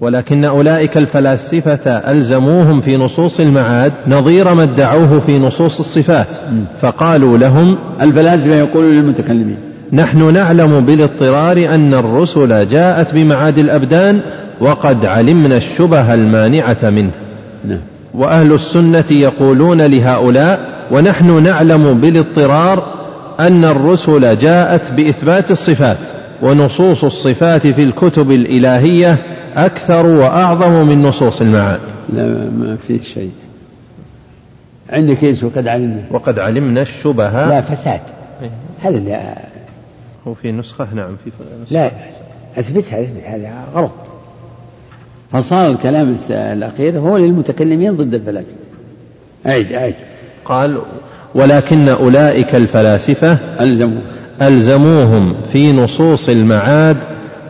ولكن أولئك الفلاسفة ألزموهم في نصوص المعاد نظير ما ادعوه في نصوص الصفات فقالوا لهم الفلاسفة يقولون للمتكلمين. نحن نعلم بالاضطرار أن الرسل جاءت بمعاد الأبدان وقد علمنا الشبه المانعة منه. نعم. وأهل السنة يقولون لهؤلاء ونحن نعلم بالاضطرار أن الرسل جاءت بإثبات الصفات ونصوص الصفات في الكتب الإلهية أكثر وأعظم من نصوص المعاد. لا ما في شيء. عندك إيش وقد علمنا. وقد علمنا الشبه. لا فساد. هذا اللي هو في نسخة؟ نعم في نسخة. لا أثبتها اثبت هذا غلط. فصار الكلام الأخير هو للمتكلمين ضد الفلاسفة. أعد أعد قال ولكن أولئك الفلاسفة ألزموا ألزموهم في نصوص المعاد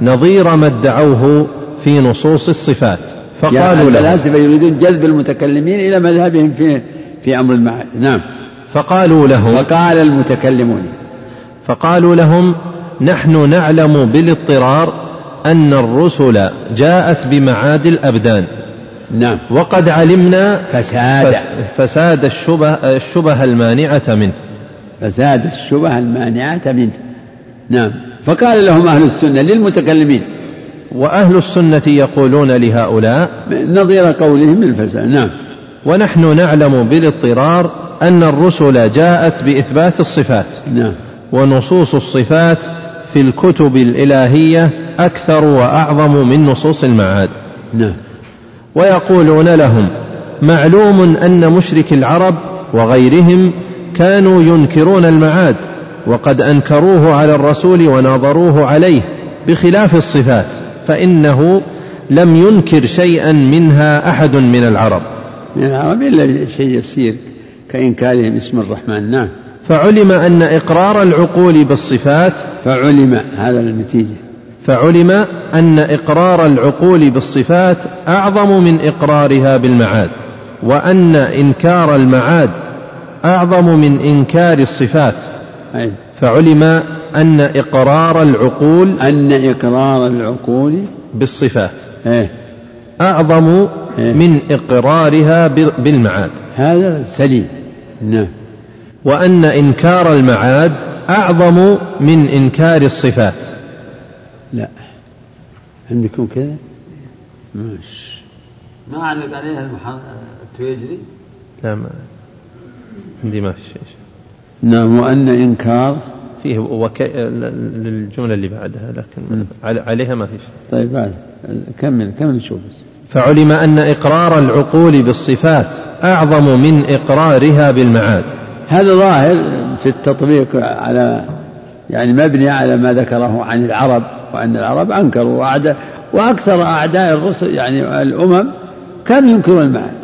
نظير ما ادعوه في نصوص الصفات. فقالوا يعني الفلاسفة يريدون جذب المتكلمين إلى مذهبهم في في أمر المعاد. نعم. فقالوا لهم فقال المتكلمون. فقالوا لهم نحن نعلم بالاضطرار أن الرسل جاءت بمعاد الأبدان. نعم. وقد علمنا فساد. فساد الشبه الشبه المانعة منه. فساد الشبه المانعة منه. نعم. فقال لهم أهل السنة للمتكلمين وأهل السنة يقولون لهؤلاء نظير قولهم الفساد نعم. ونحن نعلم بالاضطرار أن الرسل جاءت بإثبات الصفات. نعم. ونصوص الصفات في الكتب الإلهية أكثر وأعظم من نصوص المعاد. نعم. ويقولون لهم معلوم أن مشرك العرب وغيرهم كانوا ينكرون المعاد وقد أنكروه على الرسول وناظروه عليه بخلاف الصفات. فإنه لم ينكر شيئا منها أحد من العرب. من العرب إلا شيء يسير كإنكارهم اسم الرحمن. نعم. فعلم أن إقرار العقول بالصفات فعلم هذا النتيجة. فعلم أن إقرار العقول بالصفات أعظم من إقرارها بالمعاد وأن إنكار المعاد أعظم من إنكار الصفات. أي. فعلم أن إقرار العقول أن إقرار العقول بالصفات. إيه؟ أعظم إيه؟ من إقرارها بالمعاد. هذا سليم. نعم. وأن إنكار المعاد أعظم من إنكار الصفات. لا. عندكم كذا؟ ماشي. ما علق عليها المح... التويجري لا ما عندي ما في شيء. نعم. وأن إنكار فيه وك... للجملة اللي بعدها لكن عليها ما في شيء. طيب بعد. كمل كمل شوف فعلم أن إقرار العقول بالصفات أعظم من إقرارها بالمعاد. هذا ظاهر في التطبيق على يعني مبني على ما ذكره عن العرب وأن العرب أنكروا وأعداء وأكثر أعداء الرسل يعني الأمم كانوا ينكرون المعاد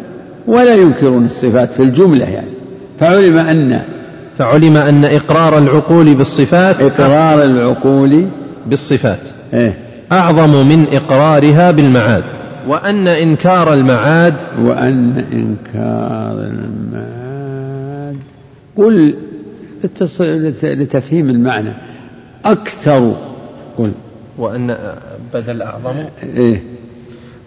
ولا ينكرون الصفات في الجملة يعني. فعلم أن فعلم أن إقرار العقول بالصفات إقرار العقول بالصفات. إيه؟ أعظم من إقرارها بالمعاد. وأن إنكار المعاد وأن إنكار المعاد. قل لتفهيم المعنى. أكثر. قل. وأن بدل أعظم. إيه.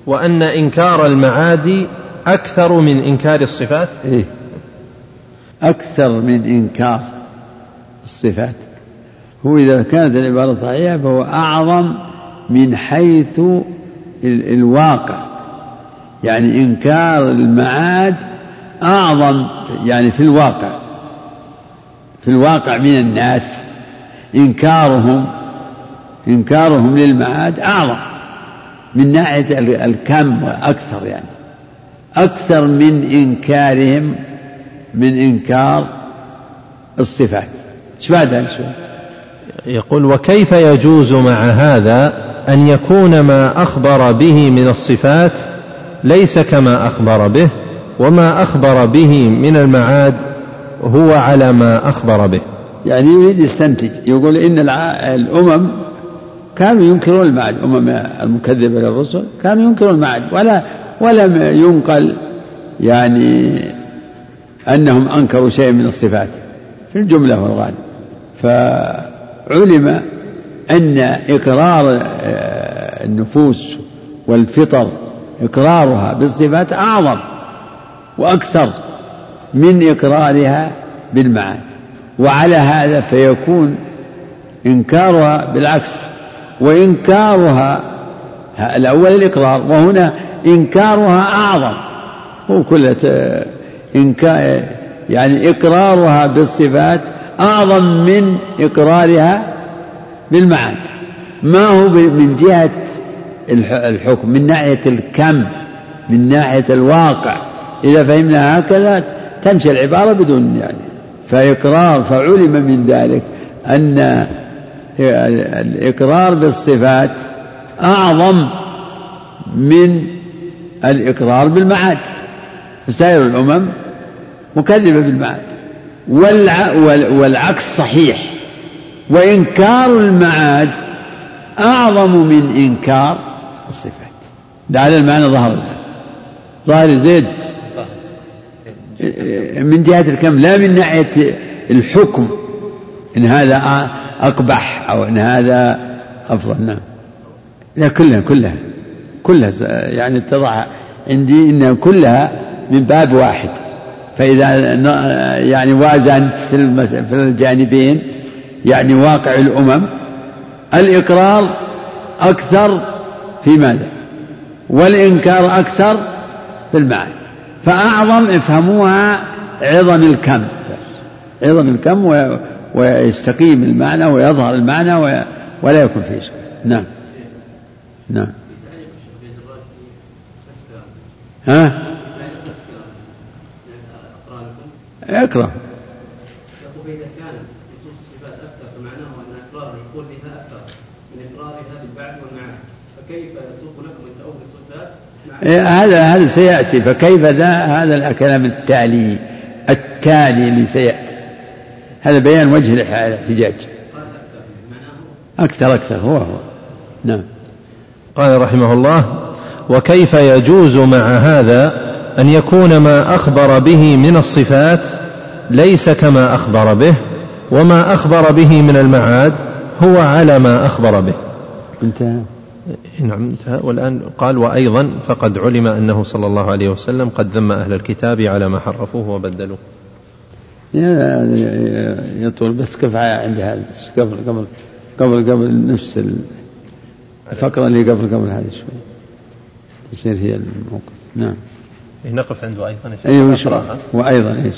وأن إنكار المعاد أكثر من إنكار الصفات. إيه. أكثر من إنكار الصفات. هو إذا كانت العبارة صحيحة فهو أعظم من حيث الواقع. يعني إنكار المعاد أعظم يعني في الواقع في الواقع من الناس. إنكارهم إنكارهم للمعاد أعظم من ناحية الكم وأكثر يعني. أكثر من إنكارهم من إنكار الصفات. إيش بعد؟ يقول وكيف يجوز مع هذا أن يكون ما أخبر به من الصفات ليس كما أخبر به وما أخبر به من المعاد هو على ما أخبر به؟ يعني يريد يستنتج يقول إن الأمم كانوا ينكرون المعاد الأمم المكذبة للرسل كانوا ينكرون المعاد ولا ولم ينقل يعني أنهم أنكروا شيء من الصفات في الجملة والغالب. فعلم أن إقرار آه، النفوس والفطر إقرارها بالصفات أعظم وأكثر من إقرارها بالمعاد. وعلى هذا فيكون إنكارها بالعكس وإنكارها الأول الإقرار وهنا إنكارها أعظم. هو كل إنكار يعني إقرارها بالصفات أعظم من إقرارها بالمعاد. ما هو من جهة الحكم من ناحية الكم من ناحية الواقع. إذا فهمنا هكذا تمشي العبارة بدون يعني. فإقرار فعلم من ذلك أن الإقرار بالصفات أعظم من الإقرار بالمعاد. فسائر الأمم مكذبة بالمعاد والعكس صحيح. وإنكار المعاد أعظم من إنكار الصفات. على المعنى ظهر الآن. ظاهر زيد. من جهة الكم. لا من ناحية الحكم. إن هذا أقبح أو إن هذا أفضل. نعم. لا كلها كلها. كلها يعني اتضح عندي انها كلها من باب واحد. فإذا يعني وازنت في في الجانبين يعني واقع الأمم الإقرار أكثر في ماذا؟ والإنكار أكثر في المعاد فأعظم افهموها عظم الكم. عظم الكم ويستقيم المعنى ويظهر المعنى ولا يكون فيه شيء نعم. نعم. ها؟ اقرأ فإذا كان نصوص الصفات أكثر فمعناه أن إقراره يكون بها أكثر من إقرارها بالبعد والمعاد فكيف يسوق لكم الصفات؟ إيه، هذا هذا سيأتي. فكيف ذا هذا الكلام التالي التالي اللي سيأتي؟ هذا بيان وجه الاحتجاج. أكثر أكثر. هو هو. نعم. قال رحمه الله وكيف يجوز مع هذا أن يكون ما أخبر به من الصفات ليس كما أخبر به وما أخبر به من المعاد هو على ما أخبر به. انتهى. نعم انتهى. والآن قال وأيضا فقد علم أنه صلى الله عليه وسلم قد ذم أهل الكتاب على ما حرفوه وبدلوه. يطول بس كفاية عند هذا؟ قبل قبل قبل قبل نفس الفقرة اللي قبل قبل هذه شوي. تصير هي الموقف. نعم. نقف عنده أيضا أيوة وأيضا إيش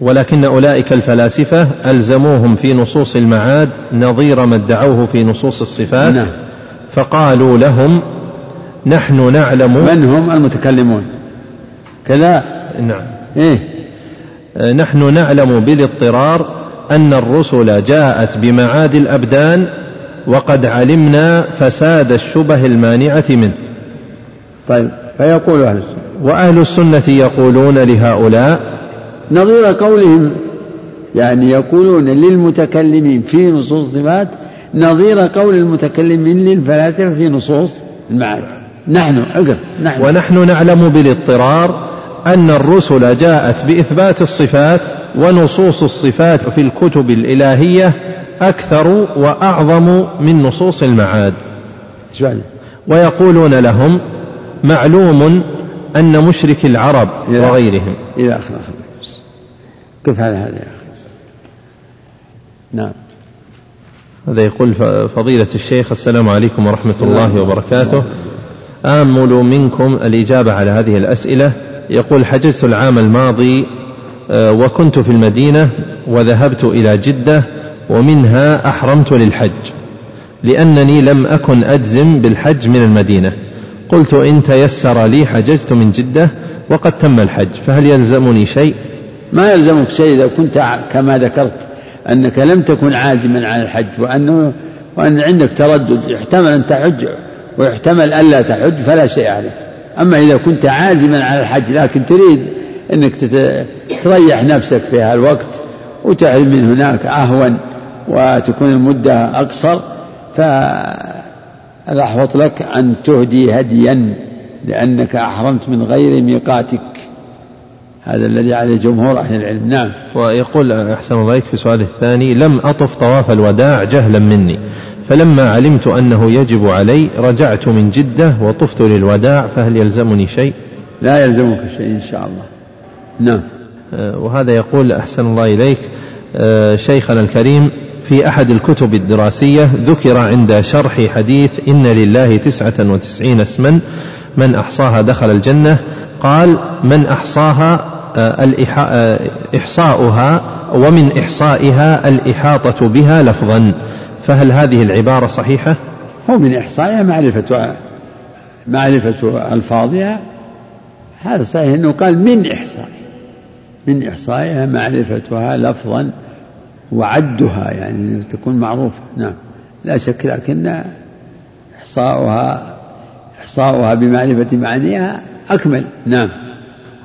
ولكن أولئك الفلاسفة ألزموهم في نصوص المعاد نظير ما ادعوه في نصوص الصفات. نعم. فقالوا لهم نحن نعلم من هم المتكلمون؟ كذا. نعم. إيه. نحن نعلم بالاضطرار أن الرسل جاءت بمعاد الأبدان وقد علمنا فساد الشبه المانعة منه. طيب فيقول أهل السنة. وأهل السنة يقولون لهؤلاء نظير قولهم يعني يقولون للمتكلمين في نصوص الصفات نظير قول المتكلمين للفلاسفة في نصوص المعاد. نحن أقرأ نحن. ونحن نعلم بالاضطرار أن الرسل جاءت بإثبات الصفات ونصوص الصفات في الكتب الإلهية أكثر وأعظم من نصوص المعاد. ويقولون لهم معلوم أن مشرك العرب وغيرهم. إلى آخر كيف هذا هذا يا أخي؟ نعم. هذا يقول فضيلة الشيخ السلام عليكم ورحمة الله وبركاته. آمل منكم الإجابة على هذه الأسئلة. يقول حجزت العام الماضي آه، وكنت في المدينة وذهبت إلى جدة ومنها أحرمت للحج لأنني لم أكن أجزم بالحج من المدينة. قلت إن تيسر لي حججت من جدة وقد تم الحج فهل يلزمني شيء؟ ما يلزمك شيء إذا كنت كما ذكرت أنك لم تكن عازما على الحج وأنه وأن عندك تردد يحتمل أن تحج ويحتمل ألا تحج فلا شيء عليك. أما إذا كنت عازما على الحج لكن تريد أنك تريح نفسك في هالوقت وتحرم من هناك أهون وتكون المدة أقصر فالأحوط لك أن تهدي هديا لأنك أحرمت من غير ميقاتك. هذا الذي عليه جمهور أهل العلم. نعم. ويقول أحسن الله في سؤاله الثاني لم أطف طواف الوداع جهلا مني فلما علمت أنه يجب علي رجعت من جدة وطفت للوداع فهل يلزمني شيء؟ لا يلزمك شيء إن شاء الله. نعم. آه، وهذا يقول أحسن الله إليك آه، شيخنا الكريم في أحد الكتب الدراسية ذكر عند شرح حديث إن لله تسعة وتسعين اسما من أحصاها دخل الجنة. قال من أحصاها آه، إحصاؤها ومن إحصائها الإحاطة بها لفظا. فهل هذه العبارة صحيحة؟ هو من إحصائها معرفة معرفة ألفاظها. هذا صحيح أنه قال من إحصائها من إحصائها معرفتها لفظا. وعدها يعني تكون معروفة. نعم. لا شك لكن إحصاؤها إحصاؤها بمعرفة معانيها أكمل. نعم.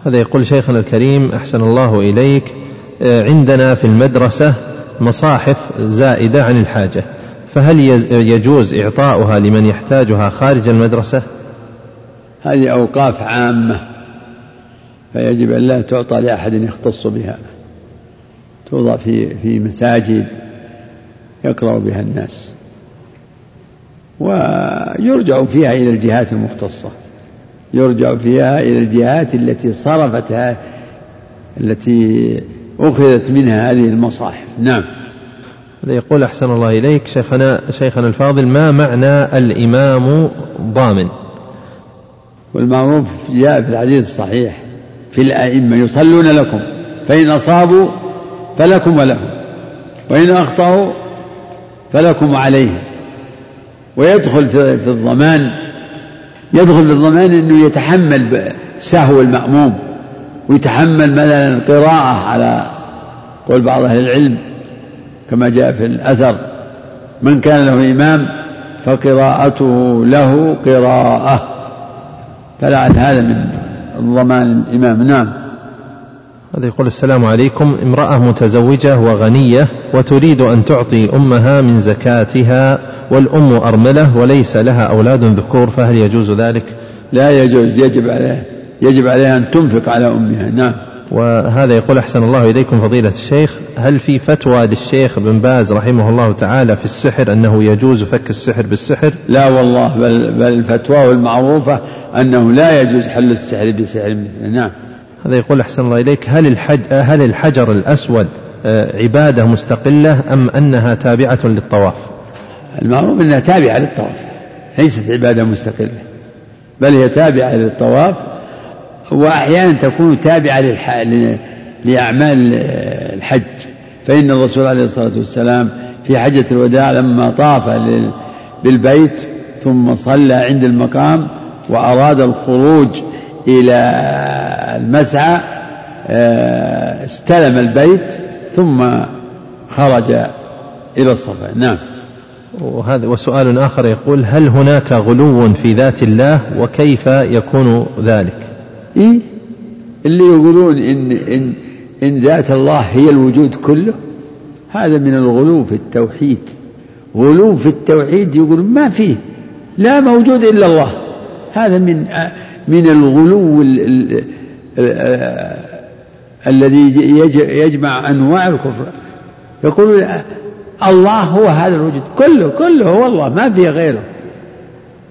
هذا يقول شيخنا الكريم أحسن الله إليك. آه، عندنا في المدرسة مصاحف زائدة عن الحاجة فهل يجوز إعطاؤها لمن يحتاجها خارج المدرسة؟ هذه أوقاف عامة فيجب أن لا تعطى لأحد يختص بها. توضع في في مساجد يقرأ بها الناس ويرجع فيها إلى الجهات المختصة يرجع فيها إلى الجهات التي صرفتها التي أخذت منها هذه المصاحف. نعم. يقول أحسن الله إليك شيخنا شيخنا الفاضل ما معنى الإمام ضامن؟ والمعروف جاء في الحديث الصحيح في الأئمة يصلون لكم فإن أصابوا فلكم ولهم وإن أخطأوا فلكم عليهم ويدخل في الضمان يدخل في الضمان أنه يتحمل سهو المأموم ويتحمل مثلا القراءة على قول بعض أهل العلم كما جاء في الأثر. من كان له إمام فقراءته له قراءة. فلعل هذا من ضمان الإمام. نعم. هذا يقول السلام عليكم. امرأة متزوجة وغنية وتريد أن تعطي أمها من زكاتها والأم أرملة وليس لها أولاد ذكور فهل يجوز ذلك؟ لا يجوز. يجب عليه يجب عليها أن تنفق على أمها. نعم. وهذا يقول أحسن الله إليكم فضيلة الشيخ. هل في فتوى للشيخ بن باز رحمه الله تعالى في السحر أنه يجوز فك السحر بالسحر؟ لا والله بل, بل الفتوى المعروفة أنه لا يجوز حل السحر بسحر مثله. نعم. هذا يقول أحسن الله إليك هل, الحج هل الحجر الأسود آه، عبادة مستقلة أم أنها تابعة للطواف؟ المعروف أنها تابعة للطواف ليست عبادة مستقلة بل هي تابعة للطواف وأحيانا تكون تابعة لأعمال الحج. فإن الرسول عليه الصلاة والسلام في حجة الوداع لما طاف بالبيت ثم صلى عند المقام وأراد الخروج إلى المسعى آه، استلم البيت ثم خرج إلى الصفا. نعم. وهذا وسؤال آخر يقول هل هناك غلو في ذات الله وكيف يكون ذلك؟ إيه؟ اللي يقولون إن, إن, إن ذات الله هي الوجود كله هذا من الغلو في التوحيد. غلو في التوحيد يقول ما فيه لا موجود إلا الله. هذا من من الغلو الذي يجمع أنواع الكفر. يقول الله هو هذا الوجود. كله كله هو الله ما في غيره.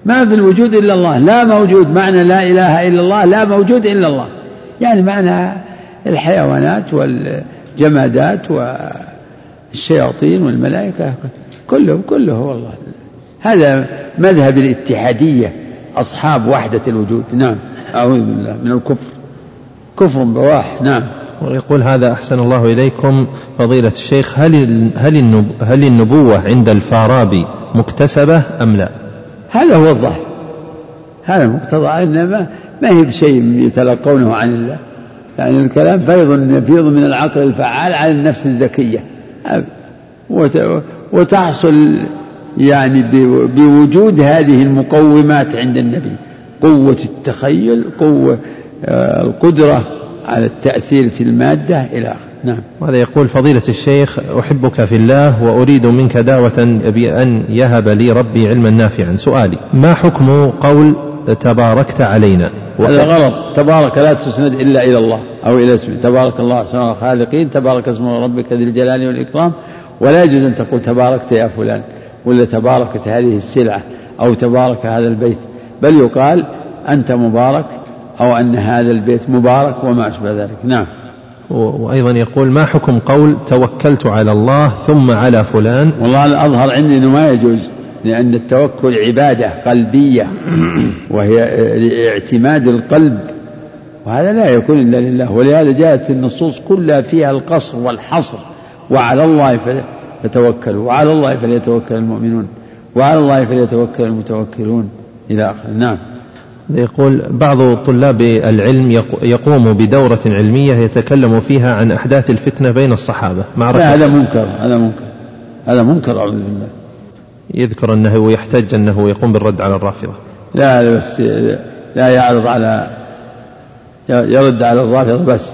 ما في الوجود إلا الله. لا موجود معنى لا إله إلا الله لا موجود إلا الله. يعني معنى الحيوانات والجمادات والشياطين والملائكة كله كله هو الله. هذا مذهب الاتحادية. أصحاب وحدة الوجود. نعم. أعوذ بالله من الكفر. كفر بواح. نعم. ويقول هذا أحسن الله إليكم. فضيلة الشيخ هل هل هل النبوة عند الفارابي مكتسبة أم لا؟ هذا هو الظاهر. هذا مقتضى. إنما ما هي بشيء يتلقونه عن الله. يعني الكلام فيض يفيض من العقل الفعال على النفس الذكية وتحصل يعني بوجود هذه المقومات عند النبي. قوة التخيل قوة آه، القدرة على التأثير في المادة إلى آخره. نعم. وهذا يقول فضيلة الشيخ أحبك في الله وأريد منك دعوة بأن يهب لي ربي علما نافعا. سؤالي ما حكم قول تباركت علينا؟ هذا غلط. تبارك لا تسند إلا إلى الله أو إلى اسمه. تبارك الله أحسن الخالقين تبارك اسم ربك ذي الجلال والإكرام ولا يجوز أن تقول تباركت يا فلان. ولا تباركت هذه السلعة أو تبارك هذا البيت بل يقال أنت مبارك أو أن هذا البيت مبارك وما أشبه ذلك. نعم. وأيضا يقول ما حكم قول توكلت على الله ثم على فلان؟ والله الأظهر عندي أنه ما يجوز لأن التوكل عبادة قلبية وهي اعتماد القلب وهذا لا يكون إلا لله. ولهذا جاءت النصوص كلها فيها القصر والحصر وعلى الله فتوكلوا. وعلى الله فليتوكل المؤمنون. وعلى الله فليتوكل المتوكلون. إلى آخره نعم. يقول بعض طلاب العلم يقوم بدورة علمية يتكلم فيها عن أحداث الفتنة بين الصحابة. مع لا هذا منكر. هذا منكر. هذا منكر أعوذ بالله. يذكر أنه يحتج أنه يقوم بالرد على الرافضة. لا بس لا يعرض على يرد على الرافضة بس.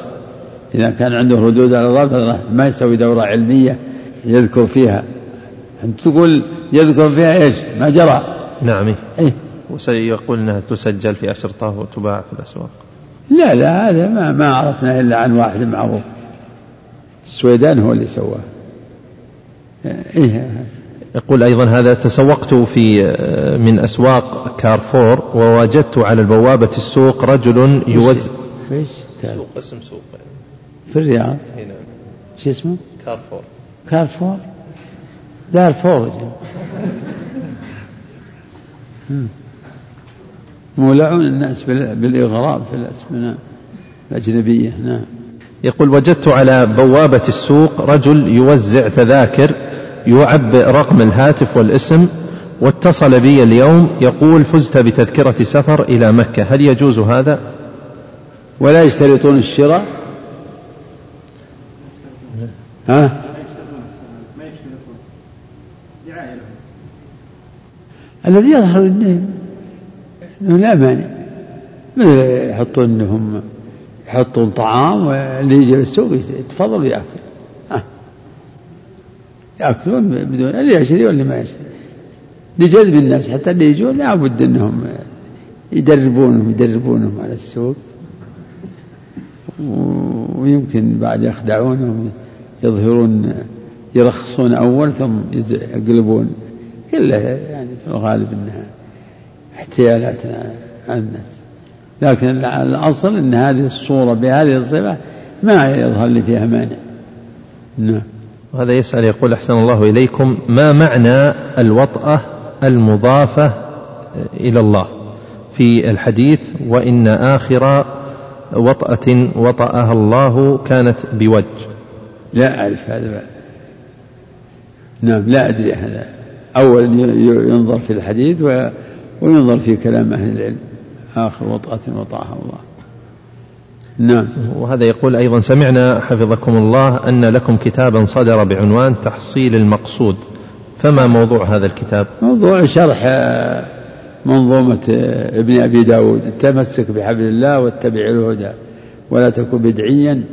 إذا كان عنده ردود على الرافضة ما يسوي دورة علمية. يذكر فيها. أنت تقول يذكر فيها إيش؟ ما جرى. نعم. إيه؟ وسيقول أنها تسجل في أشرطة وتباع في الأسواق. لا لا هذا ما ما عرفنا إلا عن واحد معروف. السويدان هو اللي سواه. إيه يقول أيضا هذا تسوقت في من أسواق كارفور ووجدت على البوابة السوق رجل يوزع إيش؟ سوق اسم سوق. في الرياض. هنا شو اسمه؟ كارفور. كارفور دار فورج مولعون الناس بالإغراء في الأسماء الأجنبية. نعم. يقول وجدت على بوابة السوق رجل يوزع تذاكر يعبئ رقم الهاتف والاسم واتصل بي اليوم يقول فزت بتذكرة سفر إلى مكة. هل يجوز هذا؟ ولا يشترطون الشراء؟ ها؟ الذي يظهر انه لا مانع. مثل يحطون إنهم يحطون طعام واللي يجي للسوق يتفضل ويأكل. يأكلون بدون اللي يشتري واللي ما يشتري. لجذب الناس حتى اللي يجون لابد إنهم يدربونهم يدربونهم على السوق. ويمكن بعد يخدعونهم يظهرون يرخصون أول ثم يقلبون كلها يعني في الغالب أنها احتيالات على الناس. لكن الأصل أن هذه الصورة بهذه الصفة ما يظهر لي فيها مانع. نعم. وهذا يسأل يقول أحسن الله إليكم ما معنى الوطأة المضافة إلى الله؟ في الحديث وإن آخر وطأة وطأها الله كانت بوجه. لا أعرف هذا. نعم لا أدري هذا. أولا ينظر في الحديث وينظر في كلام أهل العلم. آخر وطأة وطأها الله. نعم. وهذا يقول أيضا سمعنا حفظكم الله أن لكم كتابا صدر بعنوان تحصيل المقصود. فما موضوع هذا الكتاب؟ موضوع شرح منظومة ابن أبي داود. التمسك بحبل الله واتبع الهدى ولا تكن بدعيا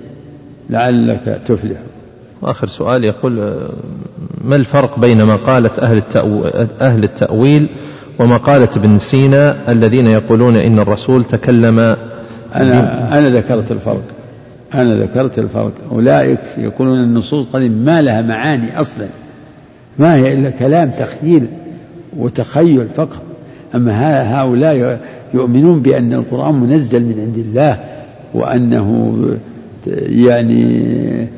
لعلك تفلح. وآخر سؤال يقول ما الفرق بين ما قالت أهل, التأو... أهل التأويل وما قالت ابن سينا الذين يقولون إن الرسول تكلم أنا أنا ذكرت الفرق. أنا ذكرت الفرق. أولئك يقولون النصوص قديم ما لها معاني أصلا. ما هي إلا كلام تخيل وتخيل فقط. أما هؤلاء يؤمنون بأن القرآن منزل من عند الله وأنه يعني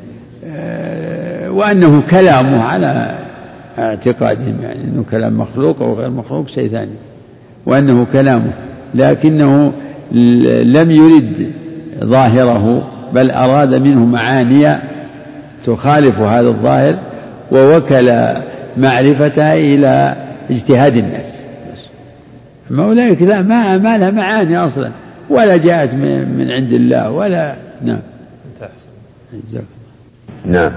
وأنه كلامه على اعتقادهم يعني أنه كلام مخلوق أو غير مخلوق شيء ثاني. وأنه كلامه لكنه لم يرد ظاهره بل أراد منه معاني تخالف هذا الظاهر ووكل معرفتها إلى اجتهاد الناس. أما أولئك لا ما, ما لها معاني أصلا ولا جاءت من عند الله ولا نعم. نعم.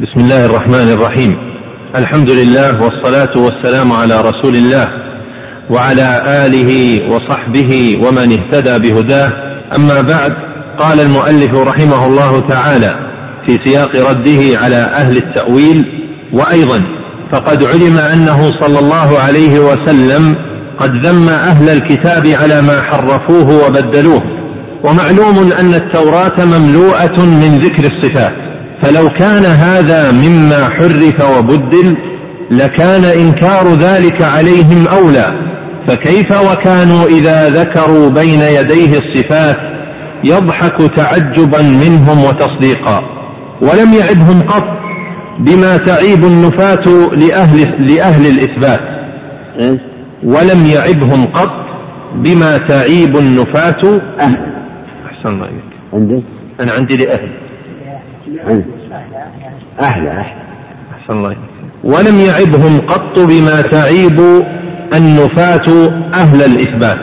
بسم الله الرحمن الرحيم. الحمد لله والصلاة والسلام على رسول الله وعلى آله وصحبه ومن اهتدى بهداه. أما بعد قال المؤلف رحمه الله تعالى في سياق رده على أهل التأويل وأيضا فقد علم أنه صلى الله عليه وسلم قد ذم أهل الكتاب على ما حرفوه وبدلوه. ومعلوم أن التوراة مملوءة من ذكر الصفات. فلو كان هذا مما حرف وبدل لكان إنكار ذلك عليهم أولى فكيف وكانوا إذا ذكروا بين يديه الصفات يضحك تعجبا منهم وتصديقا؟ ولم يعدهم قط بما تعيب النفاة لأهل, لأهل الإثبات. ولم يعبهم قط بما تعيب النفاة. أهل. أحسن الله إليك. عندي أنا عندي لأهل. أهل أهل أحسن الله ولم يعبهم قط بما تعيب النفاة أهل الإثبات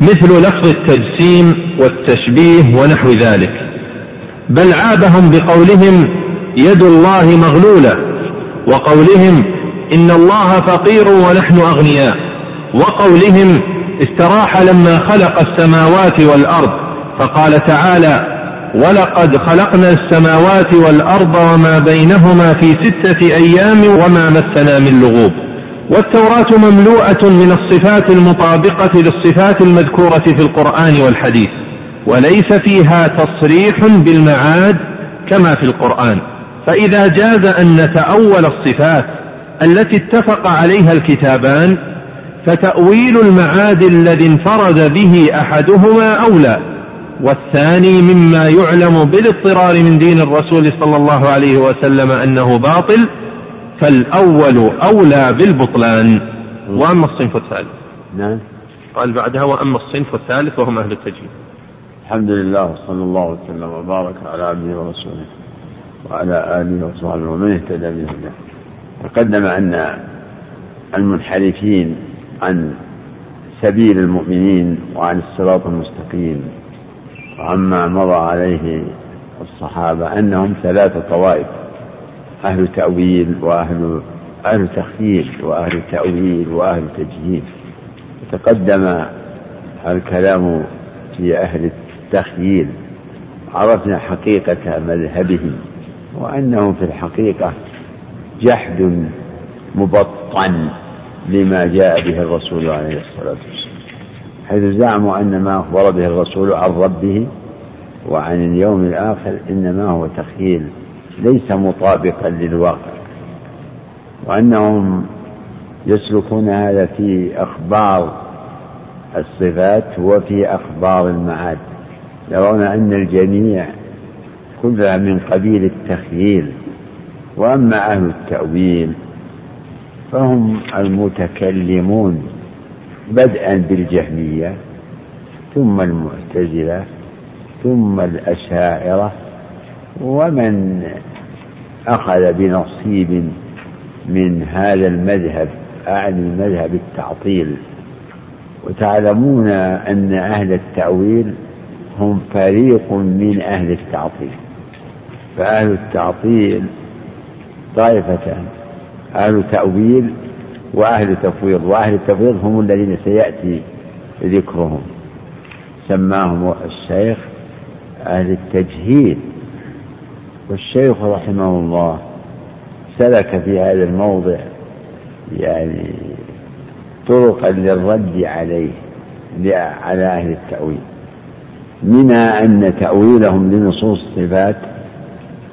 مثل لفظ التجسيم والتشبيه ونحو ذلك. بل عابهم بقولهم يد الله مغلولة وقولهم إن الله فقير ونحن أغنياء وقولهم استراح لما خلق السماوات والأرض فقال تعالى ولقد خلقنا السماوات والأرض وما بينهما في ستة أيام وما مسنا من لغوب. والتوراة مملوءة من الصفات المطابقة للصفات المذكورة في القرآن والحديث وليس فيها تصريح بالمعاد كما في القرآن. فإذا جاز أن نتأول الصفات التي اتفق عليها الكتابان فتأويل المعاد الذي انفرد به أحدهما أولى. والثاني مما يعلم بالاضطرار من دين الرسول صلى الله عليه وسلم أنه باطل فالأول أولى بالبطلان. وأما الصنف الثالث. نعم. قال بعدها وأما الصنف الثالث وهم أهل التجهيل الحمد لله وصلى الله وسلم وبارك على عبده ورسوله وعلى آله وصحبه ومن اهتدى بهداه. تقدم أن المنحرفين عن سبيل المؤمنين وعن الصراط المستقيم وعما مضى عليه الصحابة أنهم ثلاثة طوائف أهل تأويل وأهل أهل تخييل وأهل تأويل وأهل تجهيل تقدم الكلام في أهل التخييل عرفنا حقيقة مذهبهم وأنهم في الحقيقة جحد مبطن لما جاء به الرسول عليه الصلاة والسلام. حيث زعموا أن ما أخبر به الرسول عن ربه وعن اليوم الآخر إنما هو تخيل ليس مطابقا للواقع. وأنهم يسلكون هذا في أخبار الصفات وفي أخبار المعاد. يرون أن الجميع كلها من قبيل التخييل وأما أهل التأويل فهم المتكلمون. بدءا بالجهمية ثم المعتزلة ثم الأشاعرة ومن أخذ بنصيب من هذا المذهب أعني مذهب التعطيل. وتعلمون أن أهل التأويل هم فريق من أهل التعطيل. فأهل التعطيل طائفتان أهل تأويل وأهل تفويض وأهل التفويض هم الذين سيأتي ذكرهم. سماهم الشيخ أهل التجهيل. والشيخ رحمه الله سلك في هذا الموضع يعني طرقا للرد عليه على أهل التأويل. منها أن تأويلهم لنصوص الصفات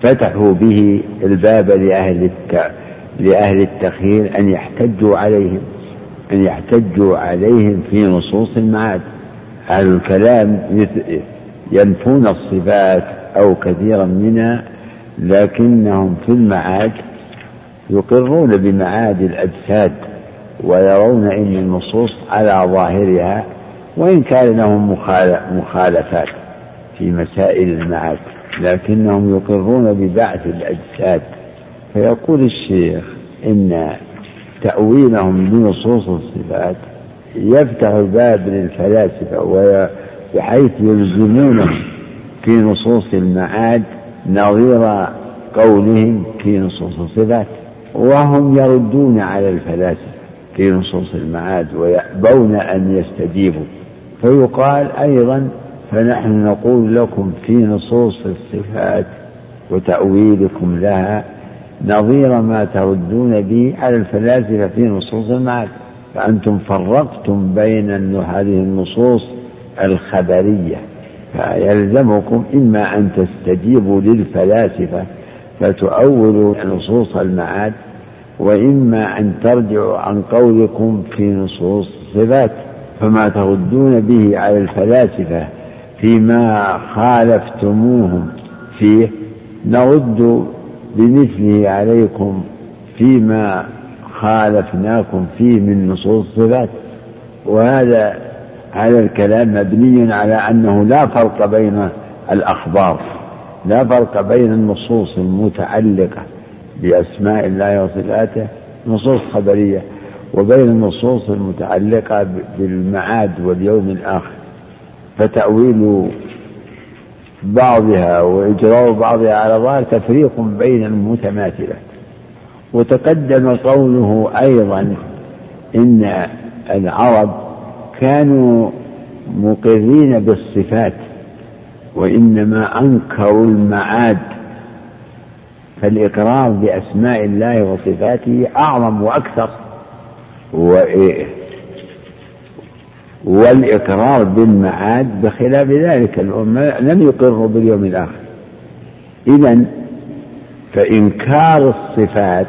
فتحوا به الباب لأهل الت... لأهل التخيير أن يحتجوا عليهم أن يحتجوا عليهم في نصوص المعاد. أهل الكلام ينفون الصفات أو كثيرا منها لكنهم في المعاد يقرون بمعاد الأجساد ويرون أن النصوص على ظاهرها وإن كان لهم مخالفات في مسائل المعاد لكنهم يقرون ببعث الأجساد. فيقول الشيخ إن تأويلهم لنصوص الصفات يفتح الباب للفلاسفة بحيث يلزمونهم في نصوص المعاد نظير قولهم في نصوص الصفات وهم يردون على الفلاسفة في نصوص المعاد ويأبون أن يستجيبوا. فيقال أيضا فنحن نقول لكم في نصوص الصفات وتأويلكم لها نظير ما تردون به على الفلاسفة في نصوص المعاد. فأنتم فرقتم بين هذه النصوص الخبرية. فيلزمكم إما أن تستجيبوا للفلاسفة فتؤولوا نصوص المعاد وإما أن ترجعوا عن قولكم في نصوص الصفات فما تردون به على الفلاسفة فيما خالفتموهم فيه نرد بمثله عليكم فيما خالفناكم فيه من نصوص الصفات. وهذا هذا الكلام مبني على أنه لا فرق بين الأخبار لا فرق بين النصوص المتعلقة بأسماء الله وصفاته نصوص خبرية وبين النصوص المتعلقة بالمعاد واليوم الآخر. فتأويل بعضها وإجراء بعضها على بعض تفريق بين المتماثلة. وتقدم قوله أيضا إن العرب كانوا مقرين بالصفات وإنما أنكروا المعاد فالإقرار بأسماء الله وصفاته أعظم وأكثر. والإقرار بالمعاد بخلاف ذلك. الأمة لم يقروا باليوم الآخر. إذا فإنكار الصفات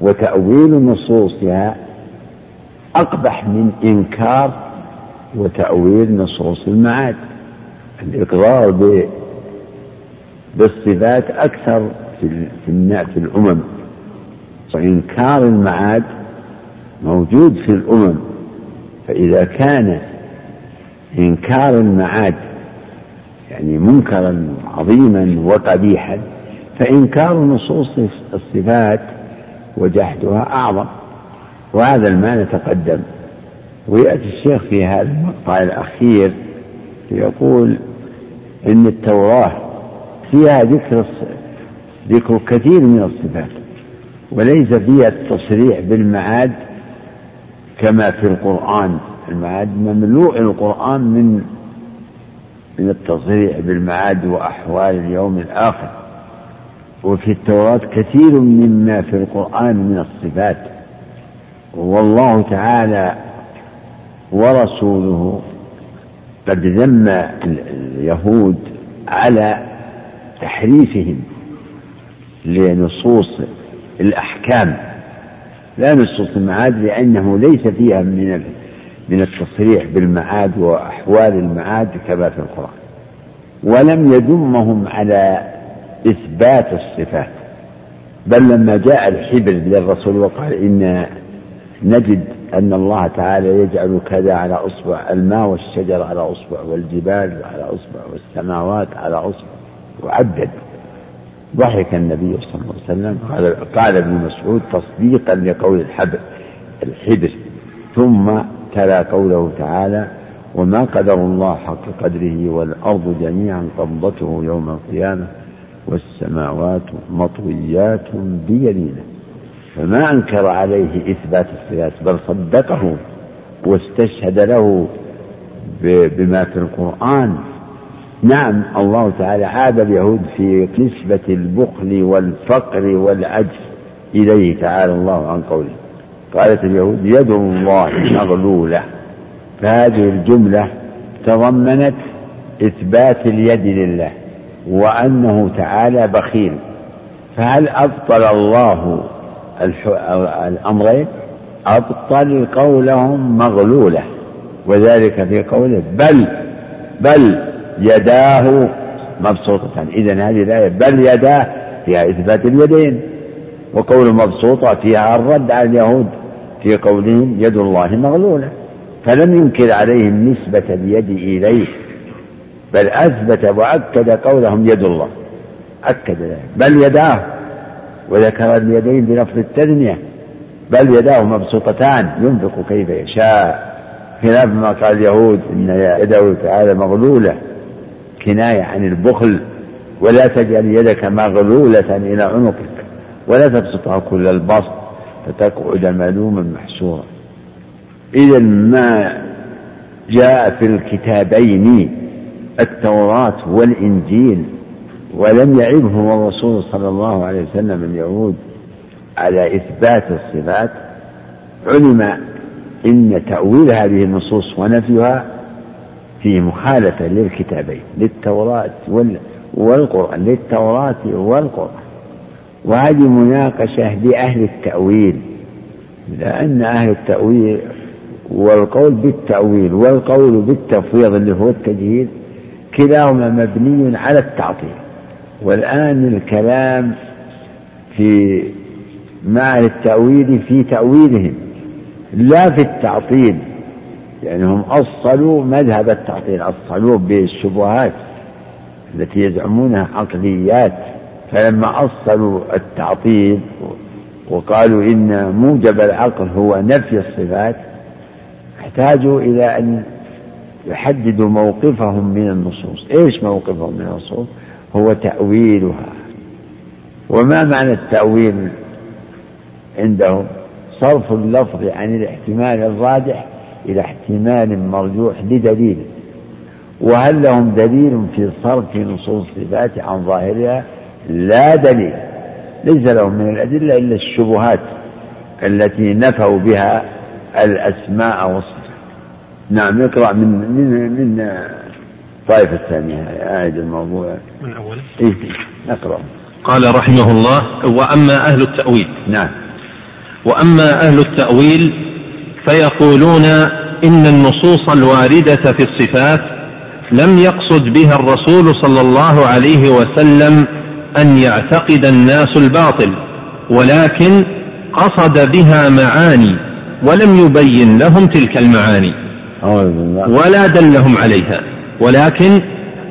وتأويل نصوصها أقبح من إنكار وتأويل نصوص المعاد. الإقرار بالصفات أكثر في في الأمم. وإنكار المعاد موجود في الأمم. فإذا كان إنكار المعاد يعني منكرا عظيما وقبيحا فإنكار نصوص الصفات وجحدها أعظم. وهذا المعنى تقدم. ويأتي الشيخ في هذا المقطع الأخير يقول إن التوراة فيها ذكر ذكر كثير من الصفات وليس فيها التصريح بالمعاد كما في القرآن. المعاد مملوء القرآن من من التصريح بالمعاد وأحوال اليوم الآخر. وفي التوراة كثير مما في القرآن من الصفات. والله تعالى ورسوله قد ذم اليهود على تحريفهم لنصوص الأحكام. لا نصوص المعاد لأنه ليس فيها من من التصريح بالمعاد وأحوال المعاد كما في القرآن. ولم يذمهم على إثبات الصفات. بل لما جاء الحبر للرسول وقال إن نجد أن الله تعالى يجعل كذا على أصبع الماء والشجر على أصبع والجبال على أصبع والسماوات على أصبع. وعدد ضحك النبي صلى الله عليه وسلم. قال, قال ابن مسعود تصديقا لقول الحبر الحبر ثم تلا قوله تعالى وما قدر الله حق قدره والأرض جميعا قبضته يوم القيامة والسماوات مطويات بيمينه. فما أنكر عليه إثبات الصفات بل صدقه واستشهد له بما في القرآن. نعم الله تعالى عاد اليهود في نسبة البخل والفقر والعجز إليه تعالى الله عن قوله. قالت اليهود يد الله مغلولة. فهذه الجملة تضمنت إثبات اليد لله وأنه تعالى بخيل. فهل أبطل الله الأمرين؟ أبطل قولهم مغلولة. وذلك في قوله بل بل يداه مبسوطتان إذا هذه الآية بل يداه فيها إثبات اليدين وقول مبسوطة فيها الرد على اليهود في قولهم يد الله مغلولة. فلم ينكر عليهم نسبة اليد إليه بل أثبت وأكد قولهم يد الله. أكد ذلك. بل يداه وذكر اليدين بلفظ التثنية بل يداه مبسوطتان ينفق كيف يشاء. خلاف ما قال اليهود إن يده تعالى مغلولة. كناية عن البخل ولا تجعل يدك مغلولة إلى عنقك ولا تبسطها كل البسط فتقعد ملوما محسورا. إذا ما جاء في الكتابين التوراة والإنجيل ولم يعبهم الرسول صلى الله عليه وسلم اليهود على إثبات الصفات علم إن تأويل هذه النصوص ونفيها فيه مخالفة للكتابين للتوراة والقرآن للتوراة والقرآن. وهذه مناقشة لأهل التأويل لأن أهل التأويل والقول بالتأويل والقول بالتفويض اللي هو التجهيل كلاهما مبني على التعطيل. والآن الكلام في مع التأويل في تأويلهم لا في التعطيل. يعني هم أصلوا مذهب التعطيل أصلوه بالشبهات التي يزعمونها عقليات. فلما أصلوا التعطيل وقالوا إن موجب العقل هو نفي الصفات احتاجوا إلى أن يحددوا موقفهم من النصوص. إيش موقفهم من النصوص؟ هو تأويلها. وما معنى التأويل عندهم؟ صرف اللفظ عن الاحتمال الراجح إلى احتمال مرجوح لدليل. وهل لهم دليل في صرف نصوص الصفات عن ظاهرها؟ لا دليل. ليس لهم من الأدلة إلا الشبهات التي نفوا بها الأسماء والصفات. نعم اقرأ من من من الطائفة الثانية أعد الموضوع. من أوله؟ إيه نقرأ قال رحمه الله وأما أهل التأويل. نعم. وأما أهل التأويل فيقولون إن النصوص الواردة في الصفات لم يقصد بها الرسول صلى الله عليه وسلم أن يعتقد الناس الباطل ولكن قصد بها معاني ولم يبين لهم تلك المعاني. ولا دلهم عليها. ولكن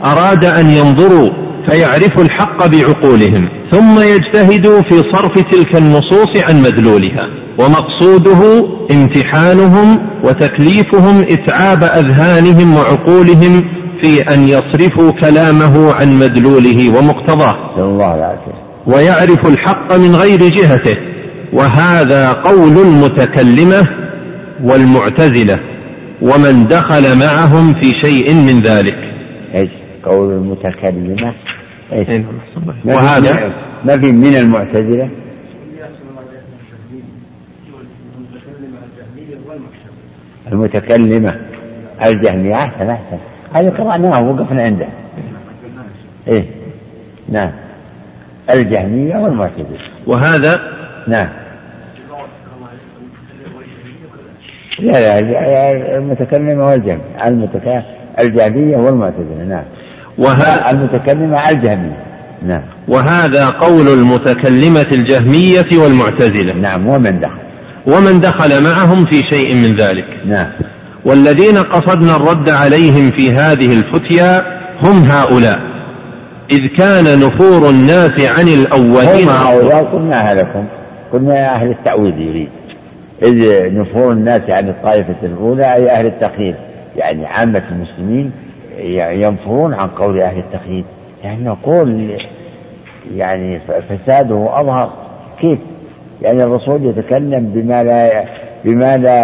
أراد أن ينظروا فيعرفوا الحق بعقولهم ثم يجتهدوا في صرف تلك النصوص عن مدلولها ومقصوده امتحانهم وتكليفهم إتعاب أذهانهم وعقولهم في أن يصرفوا كلامه عن مدلوله ومقتضاه. الله ويعرف الحق من غير جهته وهذا قول المتكلمة والمعتزلة ومن دخل معهم في شيء من ذلك. قول المتكلمة. إيش؟ إيه، وهذا؟ ما في من المعتزلة؟ المتكلمة. الجهمية أحسن أحسن هذه قرأناه وقفنا عنده. إيه نعم. الجهمية والمعتزلة. وهذا؟ نعم. لا لا المتكلمة والجهمية. المتك... الجهمية والمعتزلة نعم. وهذا المتكلمة الجهمية. نعم. وهذا قول المتكلمة الجهمية والمعتزلة. نعم ومن دخل. ومن دخل معهم في شيء من ذلك. نعم. والذين قصدنا الرد عليهم في هذه الفتيا هم هؤلاء. إذ كان نفور الناس عن الأولين. هم هؤلاء قلناها لكم قلنا أهل التأويل يريد. إذ نفور الناس عن الطائفة الأولى أي أهل التخيير يعني عامة المسلمين ينفرون عن قول أهل التخيير يعني نقول يعني فساده أظهر كيف؟ يعني الرسول يتكلم بما لا بما لا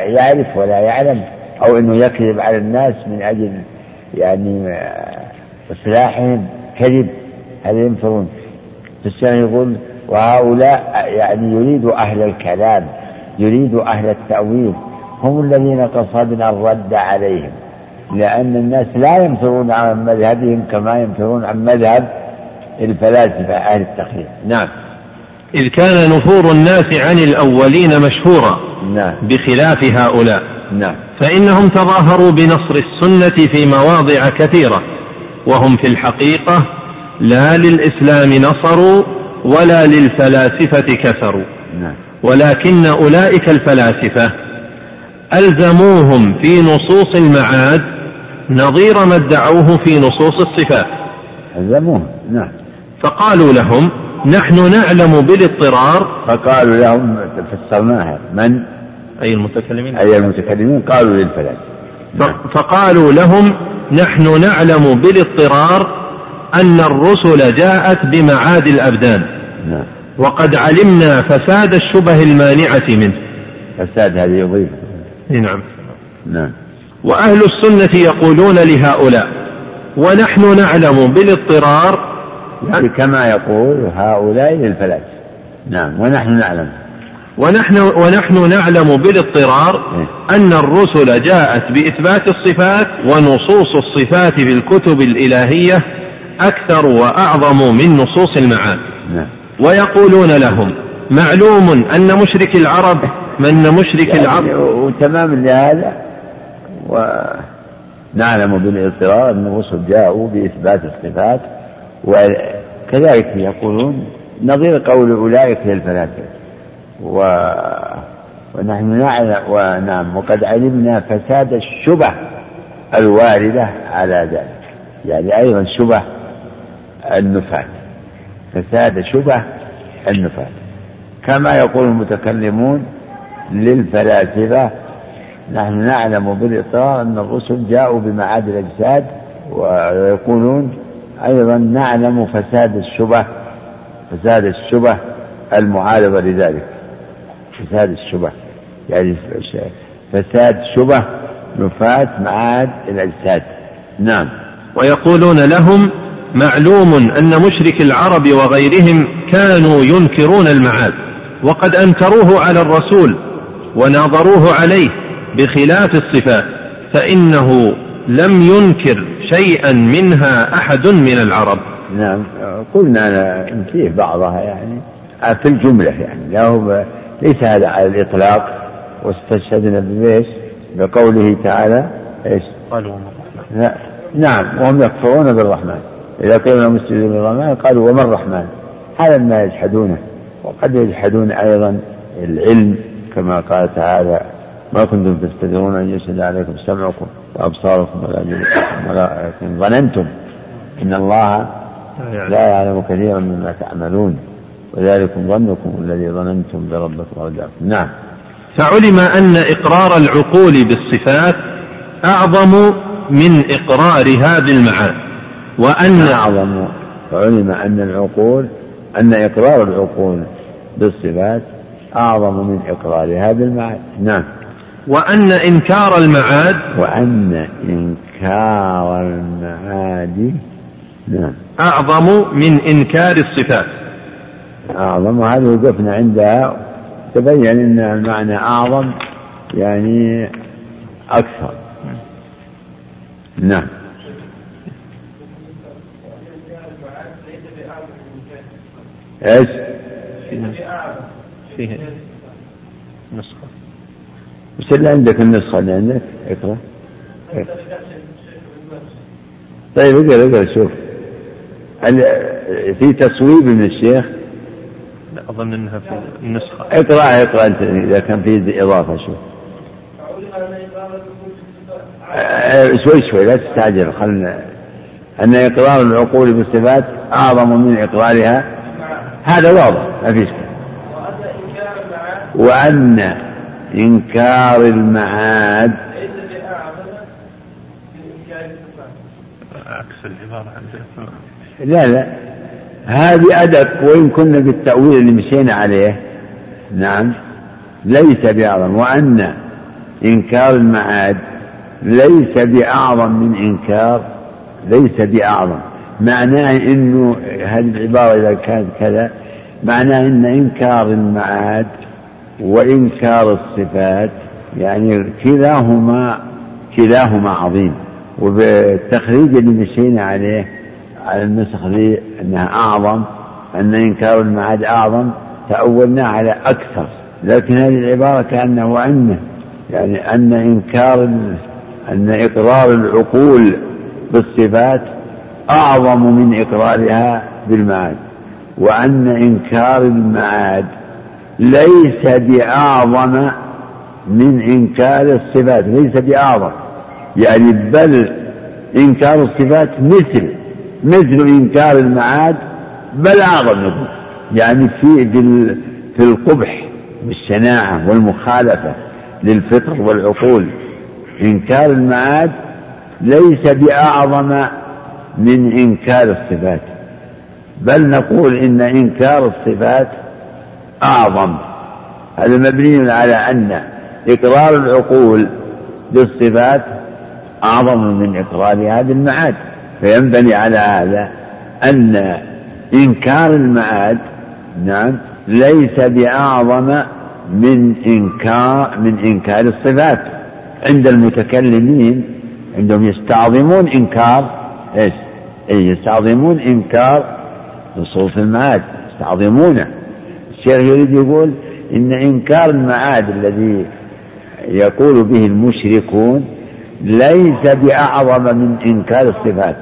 يعرف ولا يعلم أو أنه يكذب على الناس من أجل يعني إصلاحهم. كذب. هذا ينفرون. السنة يقول وهؤلاء يعني يريد أهل الكلام يريد أهل التأويل. هم الذين قصدنا الرد عليهم. لأن الناس لا ينفرون عن مذهبهم كما ينفرون عن مذهب الفلاسفة أهل التقليد نعم. إذ كان نفور الناس عن الأولين مشهورا نعم. بخلاف هؤلاء. نعم. فإنهم تظاهروا بنصر السنة في مواضع كثيرة وهم في الحقيقة لا للإسلام نصروا ولا للفلاسفة كفروا. نعم. ولكن أولئك الفلاسفة ألزموهم في نصوص المعاد نظير ما ادعوه في نصوص الصفات. ألزموهم نعم. فقالوا لهم نحن نعلم بالاضطرار. فقالوا لهم فسرناها. من؟ أي المتكلمين؟ أي المتكلمين؟ قالوا للفلاسفة نعم. فقالوا لهم نحن نعلم بالاضطرار أن الرسل جاءت بمعاد الأبدان. نعم. وقد علمنا فساد الشبه المانعة منه. فساد هذه يضيف نعم. نعم. وأهل السنة يقولون لهؤلاء ونحن نعلم بالاضطرار يعني كما يقول هؤلاء للفلاسفة نعم ونحن نعلم. ونحن ونحن نعلم بالاضطرار إيه. أن الرسل جاءت بإثبات الصفات ونصوص الصفات في الكتب الإلهية أكثر وأعظم من نصوص المعاد. نعم. ويقولون لهم معلوم أن مشرك العرب من مشرك يعني العرب وتماما لهذا؟ ونعلم بالاضطرار أن الرسل جاءوا بإثبات الصفات وكذلك يقولون نظير قول أولئك للفلاسفة و ونحن نعلم ونعم وقد علمنا فساد الشبه الواردة على ذلك. يعني أيضا شبه النفاة فساد شبه النفاة كما يقول المتكلمون للفلاسفة نحن نعلم بالإطار أن الرسل جاءوا بمعاد الأجساد ويقولون أيضا نعلم فساد الشبه فساد الشبه المعارضة لذلك. فساد الشبه يعني فساد شبه نفاة معاد الأجساد. نعم. ويقولون لهم معلوم أن مشرك العرب وغيرهم كانوا ينكرون المعاد وقد أنكروه على الرسول وناظروه عليه. بخلاف الصفات فإنه لم ينكر شيئا منها أحد من العرب نعم قلنا فيه بعضها يعني في الجملة يعني له ليس هذا على الإطلاق واستشهدنا بإيش؟ بقوله تعالى إيش؟ قالوا لا نعم وهم يكفرون بالرحمن إذا قيل لهم اسجدوا للرحمن قالوا وما الرحمن هذا ما يجحدونه وقد يجحدون أيضا العلم كما قال تعالى ما كنتم تستدرون أن يشهد عليكم سمعكم وأبصاركم ولا جلوسكم ولكن ظننتم إن الله لا يعلم. كثيرا مما تعملون وذلكم ظنكم الذي ظننتم بربكم ورجعكم. نعم. فعلم أن إقرار العقول بالصفات أعظم من إقرارها بالمعاد وأن أعظم؟ فعلم أن العقول أن إقرار العقول بالصفات أعظم من إقرارها بالمعاد نعم. وأن إنكار المعاد وأن إنكار المعاد نعم. أعظم من إنكار الصفات. أعظم وهذه وقفنا عندها. تبين أن المعنى أعظم يعني أكثر. نعم. إيش؟ فيه نسخة وش اللي عندك النسخة اللي عندك؟ اقرأ. طيب اقرأ اقرأ شوف. في تصويب من الشيخ؟ لا أظن أنها في النسخة. اقرأ اقرأ أنت إذا كان في إضافة شوف. آه، شوي شوي لا تستعجل. خلنا أن إقرار العقول بالصفات أعظم من إقرارها. هذا واضح ما في وأن إنكار المعاد. العبارة لا لا. هذه أدق وإن كنا بالتأويل اللي مشينا عليه. نعم. ليس بأعظم وأن إنكار المعاد ليس بأعظم من إنكار ليس بأعظم. معناه إنه هذه العبارة إذا كانت كذا معناه إن إنكار المعاد وإنكار الصفات يعني كلاهما كلاهما عظيم. وبالتخريج اللي مشينا عليه على النسخ ذي إنها أعظم أن إنكار المعاد أعظم تأولنا على أكثر. لكن هذه العبارة كأنه انه يعني أن إنكار أن إقرار العقول بالصفات أعظم من إقرارها بالمعاد. وأن إنكار المعاد ليس بأعظم من إنكار الصفات ليس بأعظم. يعني بل إنكار الصفات مثل مثل إنكار المعاد بل أعظم نقول يعني في في القبح بالشناعة والمخالفة للفطر والعقول إنكار المعاد ليس بأعظم من إنكار الصفات. بل نقول إن إنكار الصفات أعظم. هذا مبني على أن إقرار العقول بالصفات أعظم من إقرار هذه المعاد. فينبني على هذا أن إنكار المعاد نعم ليس بأعظم من إنكار من إنكار الصفات. عند المتكلمين عندهم يستعظمون إنكار إيش؟ يستعظمون إنكار نصوص المعاد يستعظمونه. الشيخ يريد يقول إن إنكار المعاد الذي يقول به المشركون ليس بأعظم من إنكار الصفات.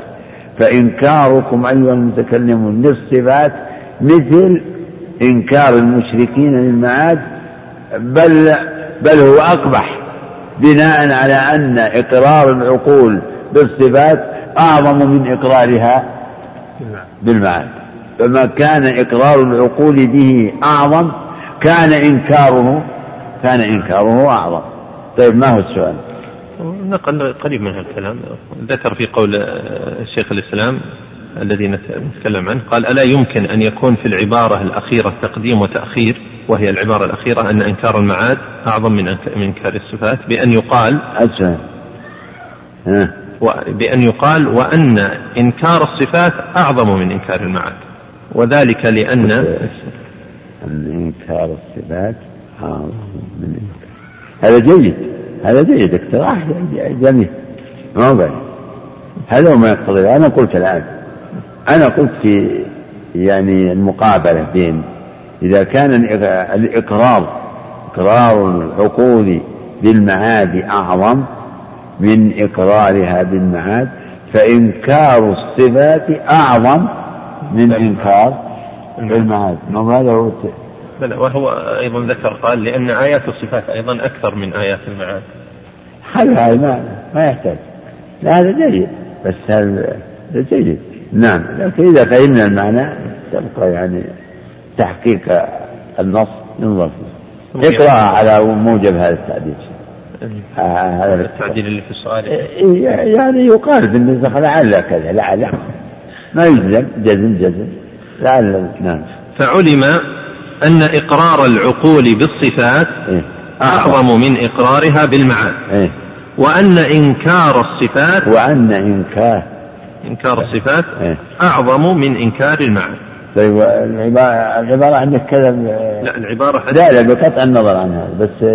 فإنكاركم أيها المتكلمون للصفات مثل إنكار المشركين للمعاد بل بل هو أقبح بناء على أن إقرار العقول بالصفات أعظم من إقرارها بالمعاد. فما كان إقرار العقول به أعظم كان إنكاره كان إنكاره أعظم. طيب ما هو السؤال؟ نقل قريب من هالكلام ذكر في قول شيخ الإسلام الذي نتكلم عنه قال ألا يمكن أن يكون في العبارة الأخيرة تقديم وتأخير وهي العبارة الأخيرة أن إنكار المعاد أعظم من إنكار الصفات بأن يقال أجل. بأن يقال وأن إنكار الصفات أعظم من إنكار المعاد. وذلك لأن أن إنكار الصفات أعظم من إنكار. هذا جيد. هذا جيد. اقتراح جميل. ما هو هذا هو ما يقتضي. أنا قلت الآن. أنا قلت في يعني المقابلة بين إذا كان الإقرار إقرار العقول بالمعاد أعظم من إقرارها بالمعاد فإنكار الصفات أعظم من إنكار المعاد ما هذا هو بلى وهو أيضا ذكر قال لأن آيات الصفات أيضا أكثر من آيات المعاد. هذا ما ما يحتاج. لا هذا جيد. بس هذا جيد؟ نعم. لكن إذا فهمنا المعنى تبقى يعني تحقيق النص ينظر فيه اقرأ على موجب هذا التعديل. هذا التعديل اللي في السؤال. يعني يقال بالنسبة لعل كذا لعل. ما يجزم جزم جزم. لعل نعم. فعلم أن إقرار العقول بالصفات إيه؟ أعظم من إقرارها بالمعاد إيه؟ وأن إنكار الصفات وأن إنكار. إنكار الصفات إيه؟ أعظم من إنكار المعاد طيب العبارة, العبارة عندك كذا لا العبارة لا لا بقطع النظر عنها بس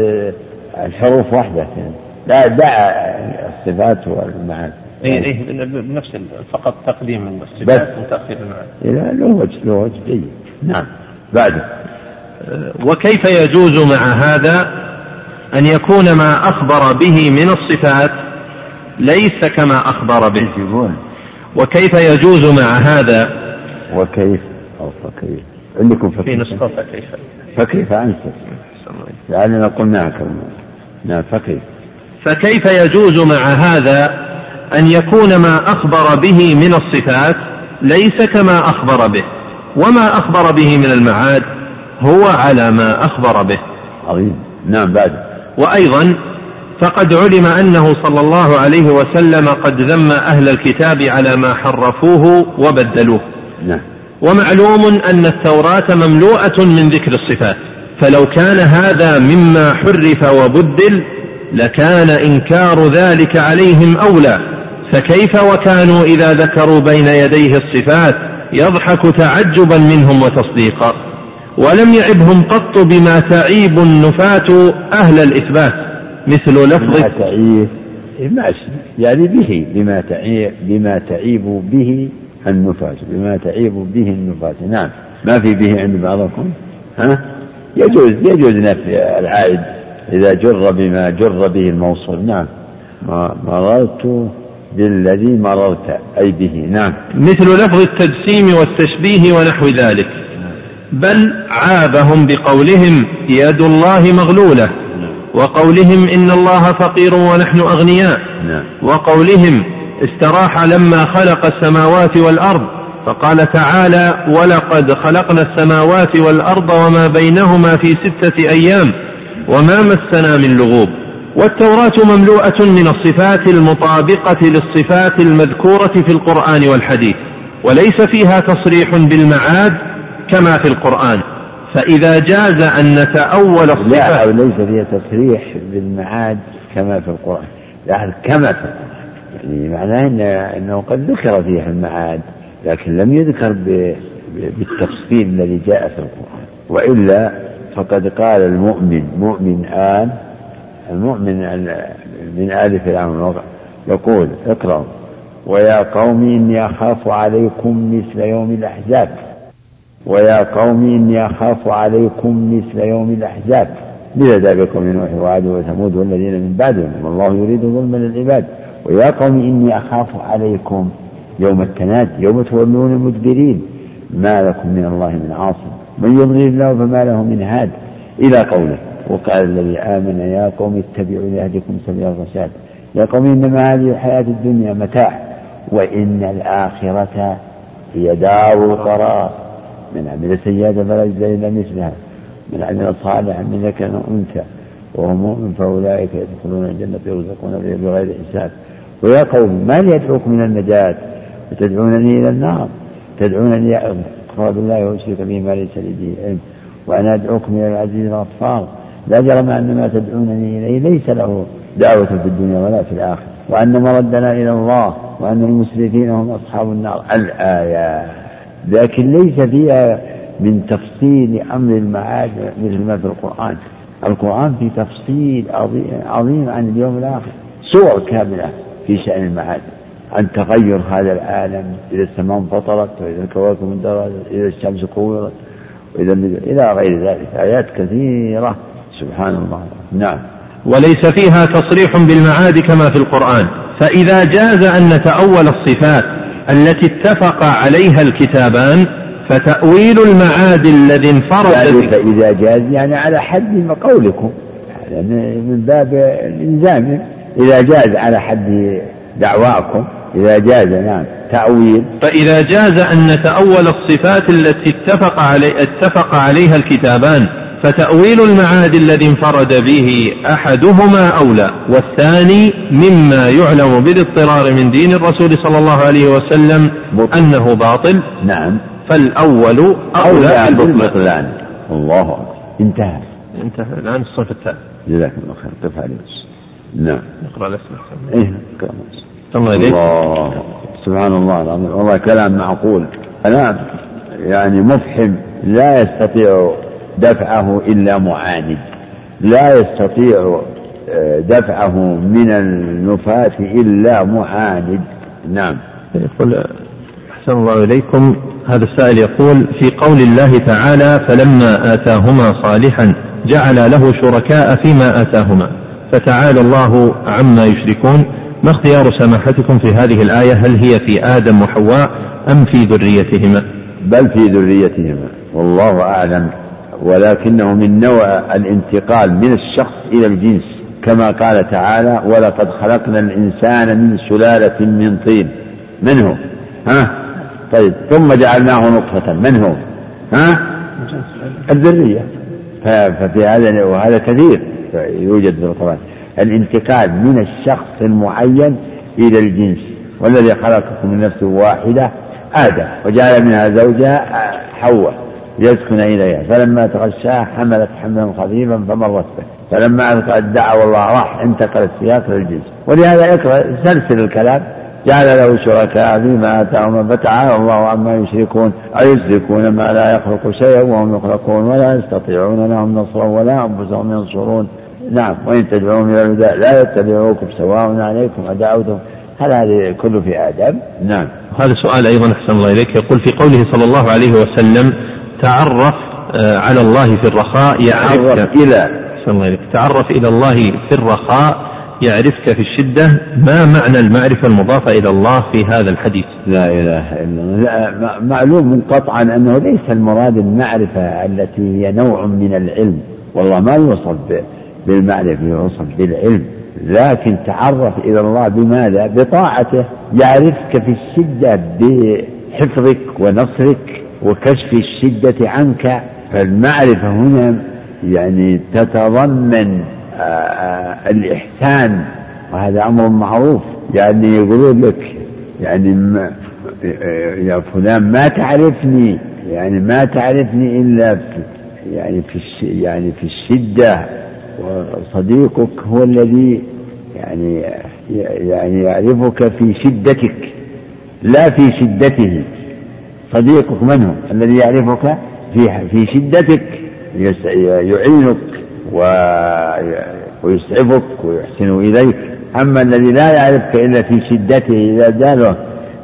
الحروف واحدة يعني لا دع الصفات والمعاد اي اي بنفس فقط تقديم الصفات وتاخير المعاد. لا له وجه له وجه جيد نعم بعده وكيف يجوز مع هذا أن يكون ما أخبر به من الصفات ليس كما أخبر به؟ وكيف يجوز مع هذا؟ وكيف؟ أو فكيف عندكم فكيف في نسخة فكيف فكيف أنت لعلنا قلناها كما نعم فكيف فكيف يجوز مع هذا أن يكون ما أخبر به من الصفات ليس كما أخبر به وما أخبر به من المعاد هو على ما أخبر به. عظيم. نعم بعد. وأيضا فقد علم أنه صلى الله عليه وسلم قد ذم أهل الكتاب على ما حرفوه وبدلوه. نعم. ومعلوم أن التوراة مملوءة من ذكر الصفات فلو كان هذا مما حرف وبدل لكان إنكار ذلك عليهم أولى. فكيف وكانوا إذا ذكروا بين يديه الصفات يضحك تعجبا منهم وتصديقا؟ ولم يعبهم قط بما تعيب النفاة أهل الإثبات مثل لفظ بما تعيب يعني به بما تعيب بما تعيب به النفاة بما تعيب به النفاة. نعم. ما في به عند بعضكم؟ ها؟ يجوز يجوز نفي العائد إذا جر بما جر به الموصول. نعم. مررت بالذي مررت أي به نعم. مثل لفظ التجسيم والتشبيه ونحو ذلك. بل عابهم بقولهم يد الله مغلولة. وقولهم إن الله فقير ونحن أغنياء. نعم. وقولهم استراح لما خلق السماوات والأرض. فقال تعالى ولقد خلقنا السماوات والأرض وما بينهما في ستة أيام. وما مسنا من لغوب. والتوراة مملوءة من الصفات المطابقة للصفات المذكورة في القرآن والحديث وليس فيها تصريح بالمعاد كما في القرآن. فإذا جاز أن نتأول الصفات لا ليس فيها تصريح بالمعاد كما في القرآن. لا كما في القرآن. يعني معناه إن أنه قد ذكر فيها المعاد لكن لم يذكر بالتفصيل الذي جاء في القرآن. وإلا فقد قال المؤمن مؤمن آل المؤمن من آل فرعون يقول اقرأوا ويا قوم إني أخاف عليكم مثل يوم الأحزاب ويا قوم إني أخاف عليكم مثل يوم الأحزاب. دابكم من نوح وعاد وثمود والذين من بعدهم والله يريد ظلما للعباد ويا قوم إني أخاف عليكم يوم التناد يوم تولون المدبرين ما لكم من الله من عاصم من يضلل الله فما له من هاد. إلى قوله وقال الذي آمن يا قوم اتبعوا لأهلكم سبيل الرشاد. يا قوم إنما هذه الحياة الدنيا متاع وإن الآخرة هي دار القرار. من عمل سيئة فلا يجزى إلا مثلها من عمل صالحا من ذكر أنثى وهو مؤمن فأولئك يدخلون الجنة يرزقون بغير حساب. ويا قوم ما لي أدعوكم من النجاة؟ وتدعونني إلى النار. تدعونني أكفر بالله وأشرك به ما ليس لي به علم وأنا أدعوكم إلى العزيز الغفار لا جرم أن ما تدعونني إليه ليس له دعوة في الدنيا ولا في الآخرة وأن مردنا إلى الله وأن المسرفين هم أصحاب النار. الآيات لكن ليس فيها من تفصيل أمر المعاد مثل ما في القرآن. القرآن في تفصيل عظيم عن اليوم الآخر. صور كاملة في شأن المعاد عن تغير هذا العالم إذا السماء انفطرت وإذا الكواكب انتثرت إذا الشمس كورت وإذا إلى غير ذلك. آيات كثيرة. سبحان الله. نعم. وليس فيها تصريح بالمعاد كما في القرآن. فإذا جاز أن نتأول الصفات التي اتفق عليها الكتابان فتأويل المعاد الذي انفرد فإذا جاز يعني على حد قولكم. يعني من باب الإلزام إذا جاز على حد دعواكم. إذا جاز نعم. تأويل. فإذا جاز أن نتأول الصفات التي اتفق, علي اتفق عليها الكتابان فتأويل المعاد الذي انفرد به أحدهما أولى والثاني مما يعلم بالاضطرار من دين الرسول صلى الله عليه وسلم أنه باطل. نعم. فالأول أولى. بالبطلان الله أكبر. انتهى. انتهى. الآن الصف الثالث جزاك الله خير. قف عليه نعم. اقرأ الأسئلة إيه الله الله سبحان الله العظيم. والله كلام معقول. كلام يعني مفحم. لا يستطيع دفعه إلا معاند. لا يستطيع آه، دفعه من النفاة إلا معاند. نعم. يقول أحسن الله إليكم. هذا السائل يقول في قول الله تعالى فلما آتاهما صالحا جعل له شركاء فيما آتاهما. فتعالى الله عما يشركون. ما اختيار سماحتكم في هذه الآية؟ هل هي في آدم وحواء أم في ذريتهما؟ بل في ذريتهما. والله أعلم. ولكنه من نوع الانتقال من الشخص إلى الجنس كما قال تعالى ولقد خلقنا الإنسان من سلالة من طين. من هو؟ ها؟ طيب ثم جعلناه نطفة. من هو؟ ها؟ الذرية. ففي هذا وهذا كثير. يوجد في القرآن. الانتقال من الشخص المعين إلى الجنس. والذي خلقكم من نفس واحدة آدم. وجعل منها زوجها حواء. ليسكن إليها. فلما تغشاها حملت حملا خفيفا فمرت به. فلما ألقت دعوا الله راح انتقل السياق للجنس ولهذا اقرأ سلسل الكلام. جعل له شركاء فيما آتاهم فتعالى. الله عما يشركون. أيشركون ما لا يخلق شيئا وهم يخلقون ولا يستطيعون لهم نصرا ولا أنفسهم ينصرون. نعم وإن تدعوهم إلى الهدى لا يتبعوكم سواء عليكم أدعوتم هل هذا كله في آدم؟ نعم. هذا سؤال أيضا أحسن الله إليك. يقول في قوله صلى الله عليه وسلم تعرف آه، على الله في الرخاء يعرفك. إلى. الله تعرف إلى الله في الرخاء يعرفك في الشدة. ما معنى المعرفة المضافة إلى الله في هذا الحديث؟ لا إله إلا الله. معلوم قطعا أنه ليس المراد المعرفة التي هي نوع من العلم. والله ما يوصف بالمعرفة يوصف بالعلم. لكن تعرف إلى الله بماذا؟ بطاعته. يعرفك في الشدة بحفظك ونصرك. وكشف الشدة عنك فالمعرفة هنا يعني تتضمن آه، آه، الإحسان وهذا أمر معروف. يعني يقولون لك يعني يا فلان ما تعرفني يعني ما تعرفني إلا في يعني في يعني في الشدة. وصديقك هو الذي يعني يعني يعرفك في شدتك لا في شدته. صديقك من هو الذي يعرفك في في شدتك يعينك ويسعفك ويحسن إليك. أما الذي لا يعرفك إلا في شدته إذا جاله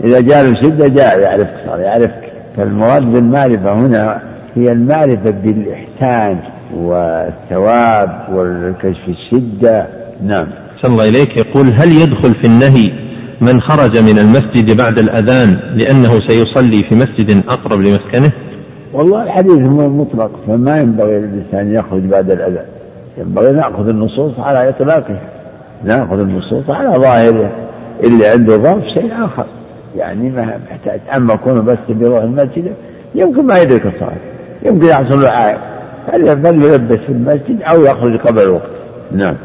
إذا جاله شدة جاء يعرفك صار يعرفك. فالمراد بالمعرفة هنا هي المعرفة بالإحسان والثواب والكشف الشدة. نعم. صلى الله إليك. يقول هل يدخل في النهي من خرج من المسجد بعد الأذان لأنه سيصلي في مسجد أقرب لمسكنه والله الحديث مطلق فما ينبغي للإنسان يخرج بعد الأذان. ينبغي نأخذ النصوص على إطلاقها نأخذ النصوص على ظاهرها اللي عنده ظرف شيء آخر. يعني ما محتاج. أما كونه بس بيروح المسجد يمكن ما يدرك الصلاة. يمكن يحصل له عائق. فليلبس في المسجد أو يخرج قبل الوقت؟ نعم.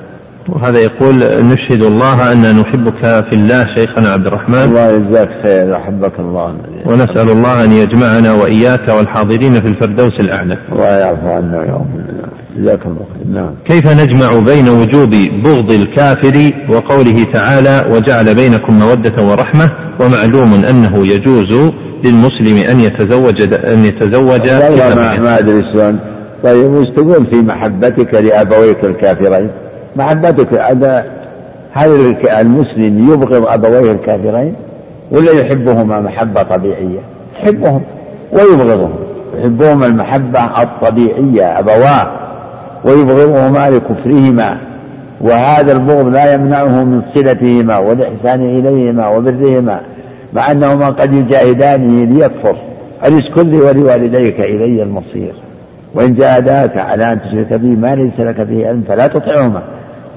وهذا يقول نشهد الله أننا نحبك في الله شيخنا عبد الرحمن. الله يجزاك خير أحبك الله. ونسأل الله أن يجمعنا وإياك والحاضرين في الفردوس الأعلى. الله يعفو عنا يوم جزاك الله خير. نعم. كيف نجمع بين وجوب بغض الكافر وقوله تعالى وجعل بينكم مودة ورحمة ومعلوم أنه يجوز للمسلم أن يتزوج أن يتزوج ما, ما أدري طيب وش تقول في محبتك لأبويك الكافرين؟ محبتك هذا هل المسلم يبغض أبويه الكافرين؟ ولا يحبهما محبة طبيعية؟ يحبهم ويبغضهم. يحبهما المحبة الطبيعية أبواه. ويبغضهما لكفرهما. وهذا البغض لا يمنعه من صلتهما والإحسان إليهما وبرهما مع أنهما قد يجاهدانه ليكفر. أليس لي ولوالديك إلي المصير؟ وإن جاهداك على أن تشرك بي ما ليس لك به علم فلا تطعهما.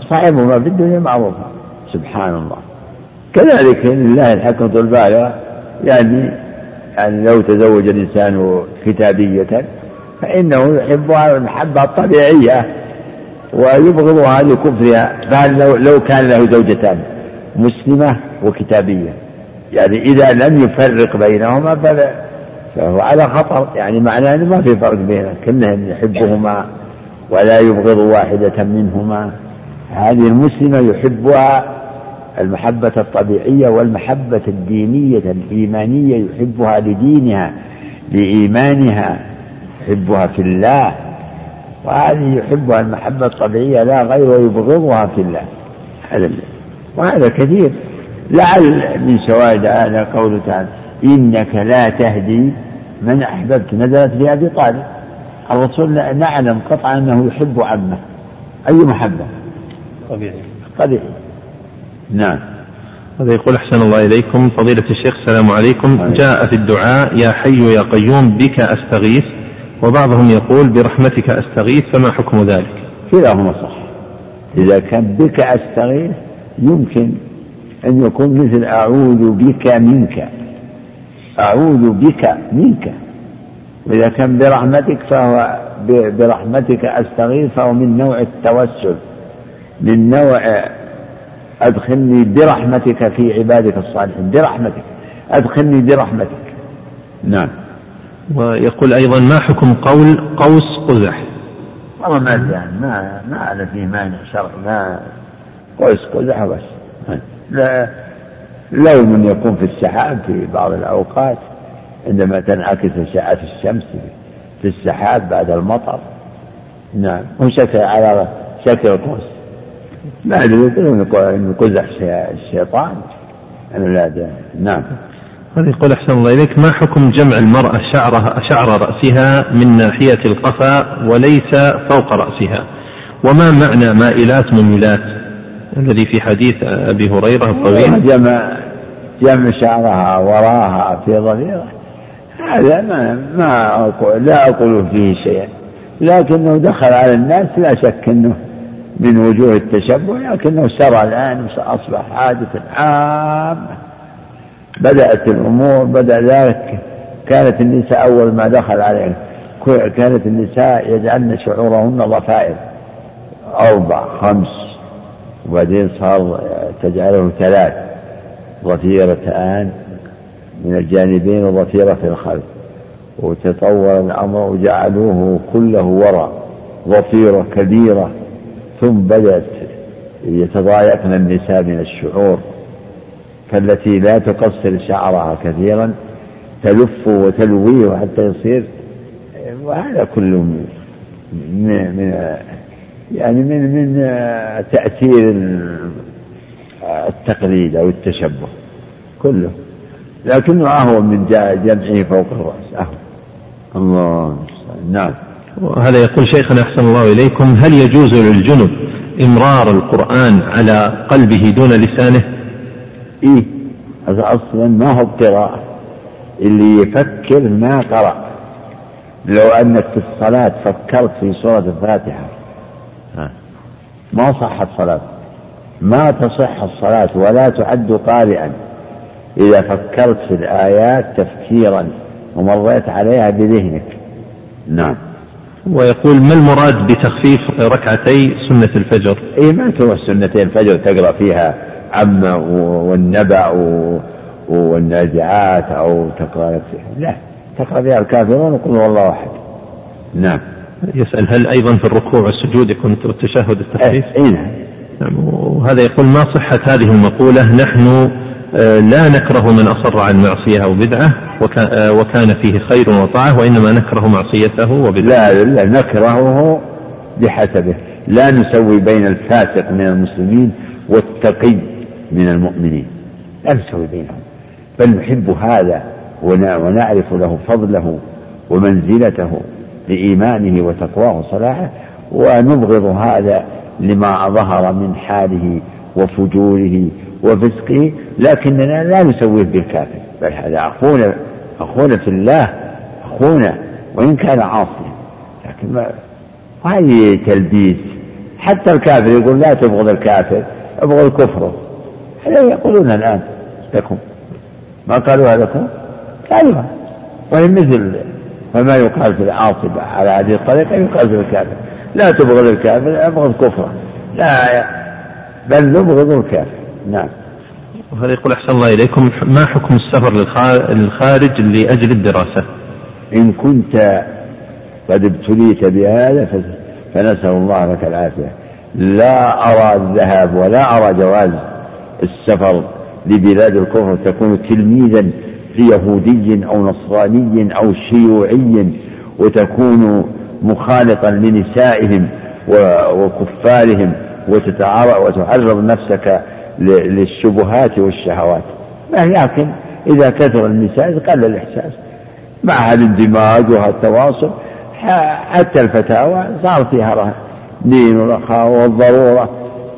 صاحبهما في الدنيا معروفا سبحان الله. كذلك لله الحكمة البالغة يعني يعني لو تزوج الإنسان كتابية فإنه يحبها المحبة الطبيعية ويبغضها لكفرها. فهل لو, كان له زوجتان مسلمة وكتابية. يعني إذا لم يفرق بينهما فهو على خطر. يعني معناه ما في فرق بينهم كلهم يحبهما ولا يبغض واحدة منهما. هذه المسلمة يحبها المحبة الطبيعية والمحبة الدينية الإيمانية يحبها لدينها لإيمانها يحبها في الله. وهذه يحبها المحبة الطبيعية لا غير ويبغضها في الله. هذا وهذا كثير. لعل من شواهد هذا قوله تعالى إنك لا تهدي من أحببت. نزلت في أبي طالب. الرسول نعلم قطعا أنه يحب عمه. أي محبة؟ طبيعي. طبيعي نعم. هذا يقول أحسن الله إليكم. فضيلة الشيخ السلام عليكم. جاء في الدعاء يا حي يا قيوم بك أستغيث. وبعضهم يقول برحمتك أستغيث فما حكم ذلك؟ كلاهما صح. إذا كان بك أستغيث يمكن أن يكون مثل أعوذ بك منك. أعوذ بك منك. وإذا كان برحمتك فهو برحمتك أستغيث فهو من نوع التوسل. من نوع أدخلني برحمتك في عبادك الصالحين برحمتك أدخلني برحمتك. نعم. ويقول أيضا ما حكم قول قوس قزح؟ والله ما يعني ما ما على فيه مانع شرعي ما قوس قزح بس. لا لون يكون في السحاب في بعض الأوقات عندما تنعكس أشعة الشمس في السحاب بعد المطر. نعم. وشكل على شكل قوس ما أدري أن قزح الشيطان. لا نعم. هذا يقول أحسن الله إليك. ما حكم جمع المرأة شعرها شعر رأسها من ناحية القفا وليس فوق رأسها؟ وما معنى مائلات مميلات؟ الذي في حديث أبي هريرة الطويل. جمع جمع شعرها وراها في ظهيرة. هذا ما ما أقول لا أقول فيه شيئا. لكنه دخل على الناس لا شك أنه من وجوه التشبه لكنه سرى الآن أصبح عادة عامة بدأت الأمور بدأ ذلك. كانت النساء أول ما دخل عليهم. كانت النساء يجعلن شعورهن ضفائر. أربع خمس وبعدين صار تجعله ثلاث. ضفيرتان من الجانبين وضفيرة في الخلف. وتطور الأمر وجعلوه كله وراء. ضفيرة كبيرة. ثم بدأت يتضايقن النساء من الشعور فالتي لا تقصر شعرها كثيرا تلف وتلويه حتى يصير وهذا كله من من يعني من من تأثير التقليد أو التشبه كله. لكنه أهون من جمعه فوق الرأس أهون. الله نعم. وهذا يقول شيخنا أحسن الله إليكم هل يجوز للجنب إمرار القرآن على قلبه دون لسانه؟ إيه هذا أصلا ما هو قراءة اللي يفكر ما قرأ. لو أنك في الصلاة فكرت في سورة الفاتحة. ما صحت صلاة. ما تصح الصلاة ولا تعد قارئا إذا فكرت في الآيات تفكيرا ومريت عليها بذهنك. نعم. ويقول ما المراد بتخفيف ركعتي سنة الفجر؟ إي ما تروح سنتين الفجر تقرأ فيها عم والنبأ والنازعات أو تقرأ فيها. لا تقرأ فيها الكافرون وقل هو الله أحد. نعم. يسأل هل أيضا في الركوع والسجود يكون التشهد التخفيف؟ إي نعم. نعم وهذا يقول ما صحة هذه المقولة؟ نحن لا نكره من أصر عن معصية أو بدعة آه، وكان فيه خير وطاعة وإنما نكره معصيته وبدعة لا لا نكرهه بحسبه. لا نسوي بين الفاسق من المسلمين والتقي من المؤمنين. لا نسوي بينهم. بل نحب هذا ونعرف له فضله ومنزلته لإيمانه وتقواه وصلاحه ونبغض هذا لما ظهر من حاله وفجوره وفسقه لكننا لا نسويه بالكافر. بل هذا أخونا أخونا في الله أخونا وإن كان عاصيا. لكن ما هذه تلبيس. حتى الكافر يقول لا تبغض الكافر ابغض كفره. هذا يقولون الآن لكم. ما قالوها لكم؟ قالوها. وهي مثل فما يقال في العاصي على هذه الطريقة يقال في الكافر. لا تبغض الكافر ابغض كفره. لا بل نبغض الكافر. نعم. وهذا يقول أحسن الله إليكم ما حكم السفر للخارج لأجل الدراسة؟ إن كنت قد ابتليت بهذا فنسأل الله لك العافية. لا أرى الذهاب ولا أرى جواز السفر لبلاد الكفر تكون تلميذا ليهودي أو نصراني أو شيوعي وتكون مخالطا لنسائهم وكفارهم وتعرض نفسك للشبهات والشهوات. لكن إذا كثر النساء قل الإحساس. مع الاندماج وهالتواصل حتى الفتاوى صار فيها دين ورخاء والضرورة.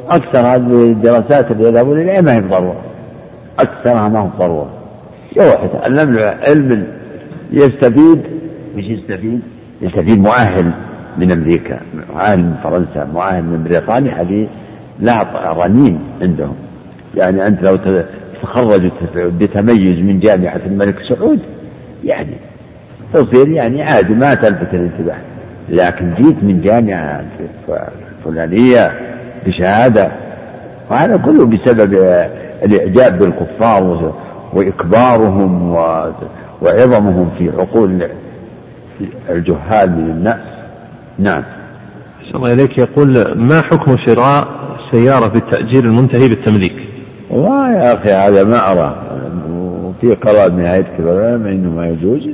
أكثر هذه الدراسات اللي يذهبون إليها ما هي بضرورة. أكثرها ما هو بضرورة. يروح يتعلم علم يستفيد. مش يستفيد؟ يستفيد مؤهل من أمريكا مؤهل من فرنسا مؤهل من بريطانيا. هذه لا رنين عندهم. يعني أنت لو تخرجت بتميز من جامعة الملك سعود يعني تصير يعني عادي ما تلفت الانتباه. لكن جيت من جامعة فلانية بشهادة وهذا كله بسبب الإعجاب بالكفار وإكبارهم وعظمهم في عقول الجهال من الناس. نعم. الله إليك. يقول ما حكم شراء سيارة بالتأجير المنتهي بالتمليك؟ والله يا أخي هذا ما أرى. وفي قرار نهاية كبر العلماء أنه ما يجوز.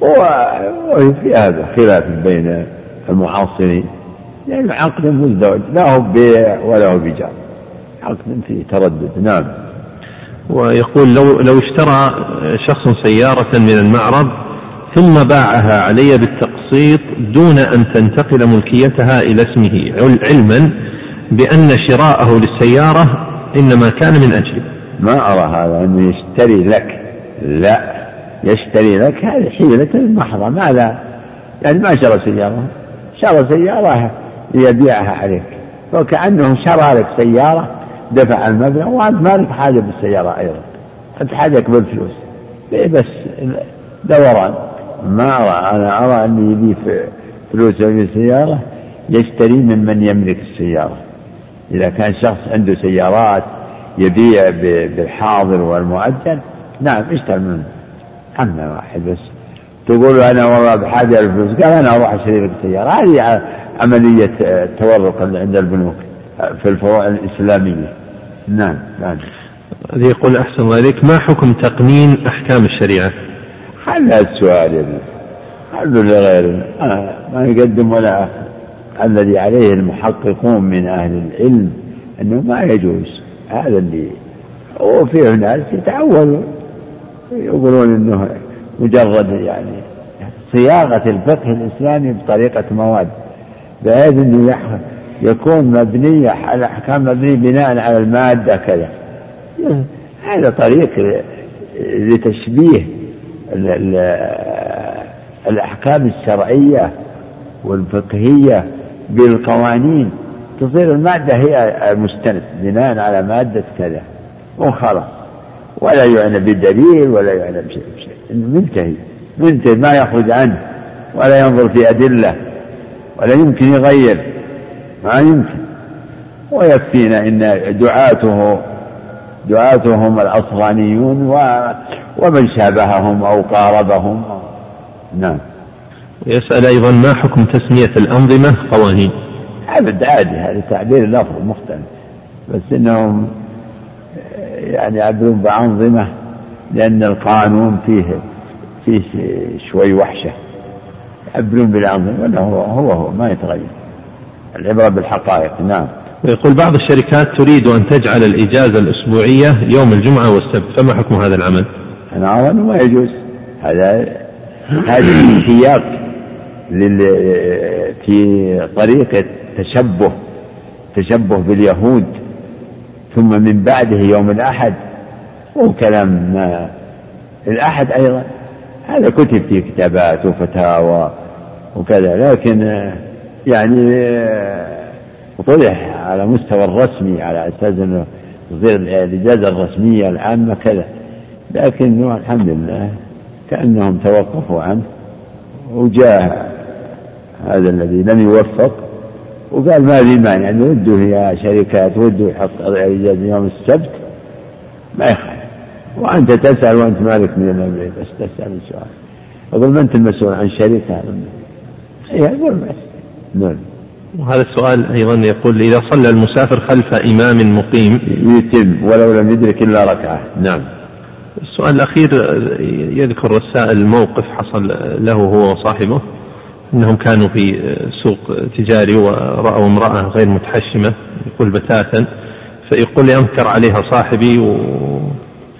وفي هذا خلاف بين المعاصرين يعني عقد مزدوج. لا هو بيع ولا هو بيجار. عقد فيه تردد. نعم. ويقول لو لو اشترى شخص سيارة من المعرض ثم باعها علي بالتقسيط دون أن تنتقل ملكيتها إلى اسمه علما بأن شراءه للسيارة إنما كان من أجلي. ما أرى هذا أنه يشتري لك. لا. يشتري لك هذه حيلة محضة. ماذا؟ يعني ما شرى سيارة. شرى سيارة ليبيعها عليك. وكأنه شرى لك سيارة دفع المبلغ وأنت ما لك حاجة بالسيارة أيضا. أنت حاجك بالفلوس. إيه بس دوران. ما أرى. أنا أرى أنه يبي فلوس السيارة يشتري ممن يملك السيارة. إذا كان شخص عنده سيارات يبيع بالحاضر والمؤجل نعم اشتري منه أما واحد بس. تقول أنا والله بحاجة للفلوس قال أنا أروح أشتري لك سيارة. هذه عملية تورق عند البنوك في الفروع الإسلامية. نعم نعم. هذه يقول أحسن الله إليك ما حكم تقنين أحكام الشريعة؟ هذا السؤال يا خلوا لغيره ما يقدم ولا آخر. الذي عليه المحققون من أهل العلم أنه ما يجوز. هذا اللي وفيه ناس يتعودوا يقولون أنه مجرد يعني صياغة الفقه الإسلامي بطريقة مواد بحيث أنه يكون مبنية الأحكام مبنية بناء على المادة كذا. هذا طريق لتشبيه الأحكام الشرعية والفقهية بالقوانين تصير المادة هي المستند بناء على مادة كذا وخلاص. ولا يعنى بدليل ولا يعنى بشيء بشيء. منتهي منتهي ما يخرج عنه ولا ينظر في أدلة ولا يمكن يغير ما يمكن. ويكفينا إن دعاته دعاتهم الأصغانيون ومن شابههم أو قاربهم. نعم. يسأل أيضا ما حكم تسمية الأنظمة؟ قوانين. أبد عادي هذا تعبير لفظ مختلف. بس إنهم يعني يعبرون بأنظمة لأن القانون فيه فيه شوي وحشة. يعبرون بالأنظمة ولا هو هو هو ما يتغير. العبرة بالحقائق نعم. ويقول بعض الشركات تريد أن تجعل الإجازة الأسبوعية يوم الجمعة والسبت فما حكم هذا العمل؟ أنا أظن ما يجوز. هذا هذه سياق. في طريقة تشبه تشبه باليهود. ثم من بعده يوم الأحد هو كلام ما الأحد أيضا هذا كتب في كتابات وفتاوى وكذا لكن يعني طرح على مستوى الرسمي على أساس أنه تصير الإجازة الرسمية العامة كذا لكن الحمد لله كأنهم توقفوا عنه وجاء هذا الذي لم يوفق. وقال ما في مانع ان ودوا يا شركات ودوا يحط اجازه يوم السبت. ما يخالف. وأنت تسأل وأنت مالك من الامر بس تسأل السؤال. أقول ما أنت المسؤول عن شركه يقول بس نعم. وهذا السؤال أيضا يقول إذا صلى المسافر خلف إمام مقيم. يتم ولو لم يدرك إلا ركعة. نعم. السؤال الأخير يذكر السائل موقف حصل له هو وصاحبه. أنهم كانوا في سوق تجاري ورأوا امرأة غير متحشمة يقول بتاتا فيقول لي أنكر عليها صاحبي و...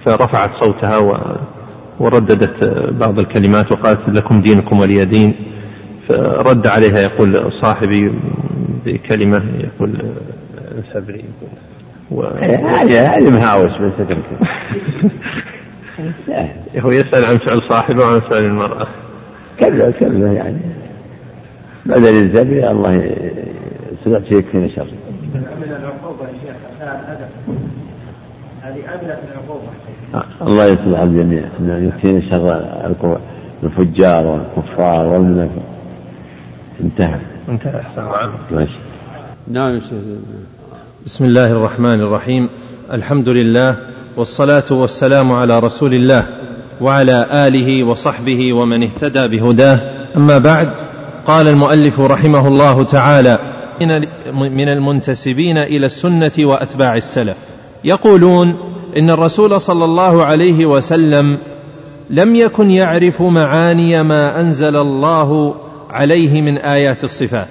فرفعت صوتها و... ورددت بعض الكلمات وقالت لكم دينكم ولي دين فرد عليها يقول صاحبي بكلمة يقول سبري هذه هذه مهاوس بس هو يسأل عن فعل صاحبه وعن فعل المرأة. كذا كذا يعني. بدل الزبي الله سيكفينا شر من العقوبة يا شيخ هذه أمنة العقوبة الله يصلح الجميع يكفينا شر الفجار والكفار والمنافق انتهى. انتهى أحسن ماشي. نعم بسم الله الرحمن الرحيم. الحمد لله والصلاة والسلام على رسول الله وعلى آله وصحبه ومن اهتدى بهداه. أما بعد قال المؤلف رحمه الله تعالى من المنتسبين إلى السنة وأتباع السلف. يقولون إن الرسول صلى الله عليه وسلم لم يكن يعرف معاني ما أنزل الله عليه من آيات الصفات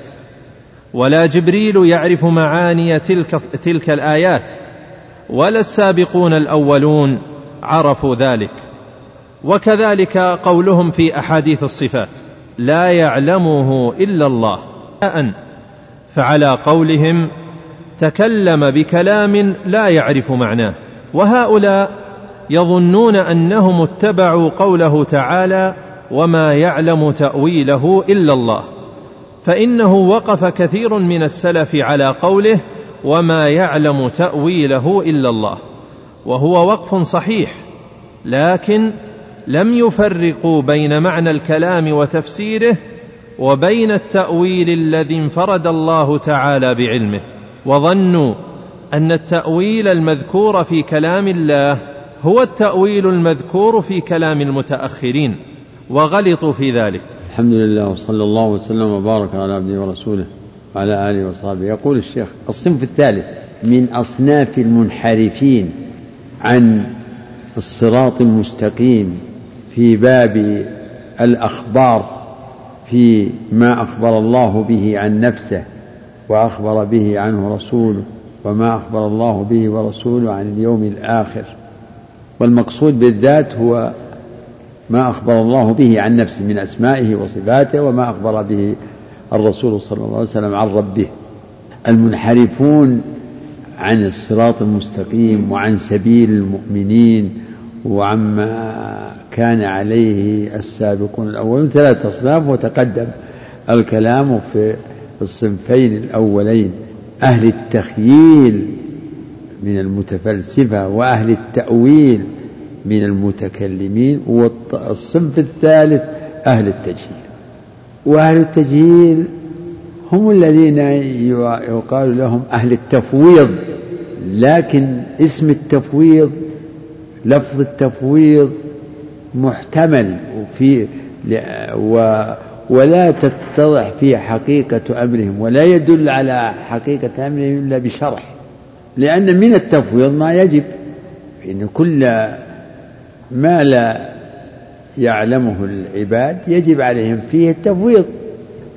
ولا جبريل يعرف معاني تلك, تلك الآيات ولا السابقون الأولون عرفوا ذلك وكذلك قولهم في أحاديث الصفات. لا يعلمه إلا الله. فعلى قولهم تكلم بكلام لا يعرف معناه. وهؤلاء يظنون أنهم اتبعوا قوله تعالى وما يعلم تأويله إلا الله فإنه وقف كثير من السلف على قوله وما يعلم تأويله إلا الله وهو وقف صحيح لكن لم يفرقوا بين معنى الكلام وتفسيره وبين التأويل الذي انفرد الله تعالى بعلمه. وظنوا أن التأويل المذكور في كلام الله هو التأويل المذكور في كلام المتأخرين وغلطوا في ذلك. الحمد لله وصلى الله وسلم وبارك على عبده ورسوله وعلى آله وصحبه. يقول الشيخ الصنف الثالث من أصناف المنحرفين عن الصراط المستقيم في باب الأخبار في ما أخبر الله به عن نفسه وأخبر به عنه رسوله وما أخبر الله به ورسوله عن اليوم الآخر. والمقصود بالذات هو ما أخبر الله به عن نفسه من أسمائه وصفاته وما أخبر به الرسول صلى الله عليه وسلم عن ربه. المنحرفون عن الصراط المستقيم وعن سبيل المؤمنين وعما كان عليه السابقون الأولون ثلاثة أصناف وتقدم الكلام في الصنفين الأولين. أهل التخييل من المتفلسفة وأهل التأويل من المتكلمين والصنف الثالث أهل التجهيل. وأهل التجهيل هم الذين يقال لهم أهل التفويض لكن اسم التفويض لفظ التفويض محتمل وفي و ولا تتضح فيه حقيقة أمرهم ولا يدل على حقيقة أمرهم إلا بشرح لأن من التفويض ما يجب فإن كل ما لا يعلمه العباد يجب عليهم فيه التفويض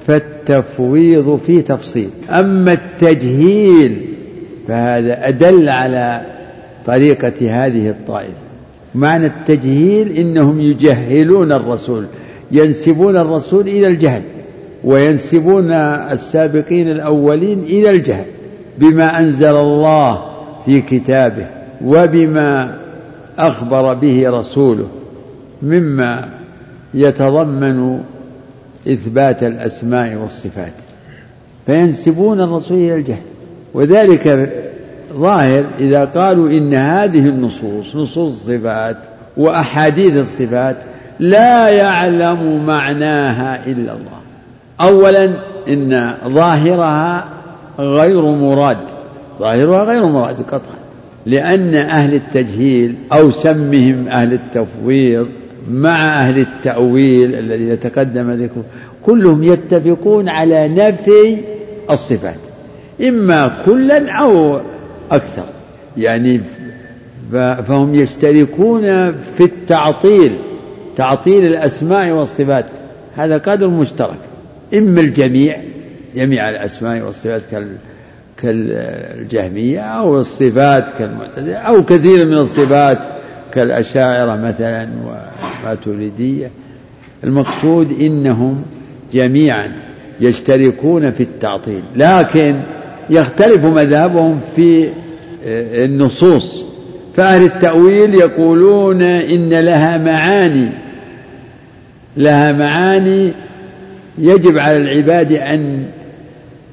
فالتفويض فيه تفصيل أما التجهيل فهذا أدل على طريقة هذه الطائفة. معنى التجهيل إنهم يجهلون الرسول ينسبون الرسول إلى الجهل وينسبون السابقين الأولين إلى الجهل بما أنزل الله في كتابه وبما أخبر به رسوله مما يتضمن إثبات الأسماء والصفات. فينسبون الرسول إلى الجهل وذلك ظاهر إذا قالوا إن هذه النصوص نصوص الصفات وأحاديث الصفات لا يعلم معناها إلا الله. أولا إن ظاهرها غير مراد ظاهرها غير مراد قطعا لأن أهل التجهيل أو سمهم أهل التفويض مع أهل التأويل الذي يتقدم ذكره كلهم يتفقون على نفي الصفات إما كلا أو أكثر. يعني فهم يشتركون في التعطيل تعطيل الأسماء والصفات. هذا قدر مشترك. إما الجميع جميع الأسماء والصفات كالجهمية أو الصفات كالمعتزلة أو كثير من الصفات كالأشاعرة مثلا والماتريدية المقصود إنهم جميعا يشتركون في التعطيل. لكن يختلف مذهبهم في النصوص. فأهل التأويل يقولون إن لها معاني. لها معاني يجب على العباد أن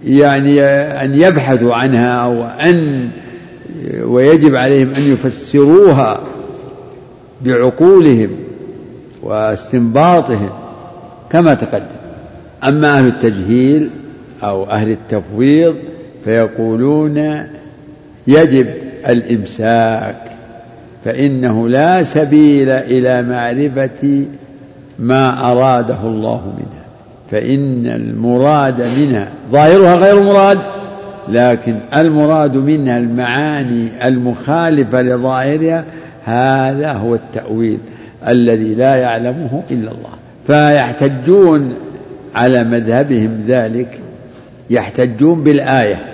يعني أن يبحثوا عنها وأن ويجب عليهم أن يفسروها بعقولهم واستنباطهم كما تقدم. أما أهل التجهيل أو أهل التفويض فيقولون يجب الإمساك فإنه لا سبيل إلى معرفة ما أراده الله منها فإن المراد منها ظاهرها غير مراد لكن المراد منها المعاني المخالفة لظاهرها هذا هو التأويل الذي لا يعلمه إلا الله. فيحتجون على مذهبهم ذلك يحتجون بالآية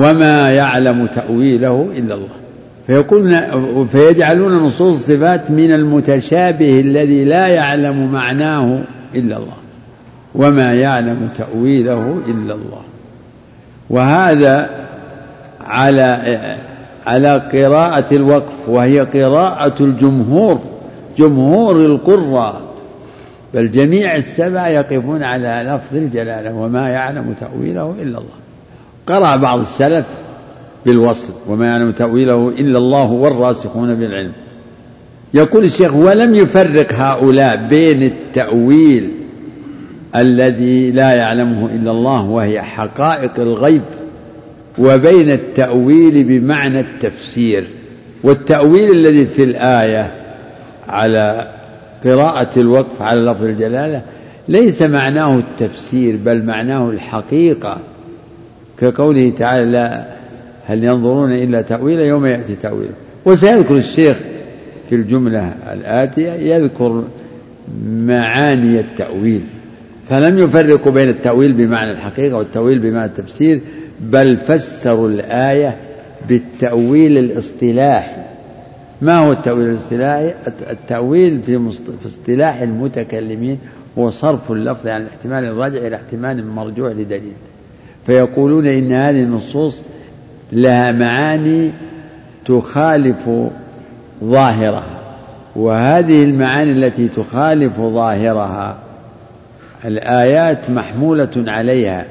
وما يعلم تأويله إلا الله. فيقولون فيجعلون نصوص الصفات من المتشابه الذي لا يعلم معناه إلا الله. وما يعلم تأويله إلا الله. وهذا على على قراءة الوقف وهي قراءة الجمهور جمهور القراء. بل جميع السبع يقفون على لفظ الجلالة وما يعلم تأويله إلا الله. قرأ بعض السلف بالوصل وما يعلم تأويله إلا الله والراسخون بالعلم. يقول الشيخ ولم يفرق هؤلاء بين التأويل الذي لا يعلمه إلا الله وهي حقائق الغيب وبين التأويل بمعنى التفسير. والتأويل الذي في الآية على قراءة الوقف على لفظ الجلالة ليس معناه التفسير بل معناه الحقيقة كقوله تعالى لا هل ينظرون إلا تأويله يوم يأتي تأويله وسيذكر الشيخ في الجملة الآتية يذكر معاني التأويل. فلم يفرقوا بين التأويل بمعنى الحقيقة والتأويل بمعنى التفسير بل فسروا الآية بالتأويل الاصطلاحي. ما هو التأويل الاصطلاحي؟ التأويل في, في اصطلاح المتكلمين هو صرف اللفظ عن الاحتمال الراجع إلى احتمال مرجوع لدليل. فيقولون إن هذه النصوص لها معاني تخالف ظاهرها وهذه المعاني التي تخالف ظاهرها الآيات محمولة عليها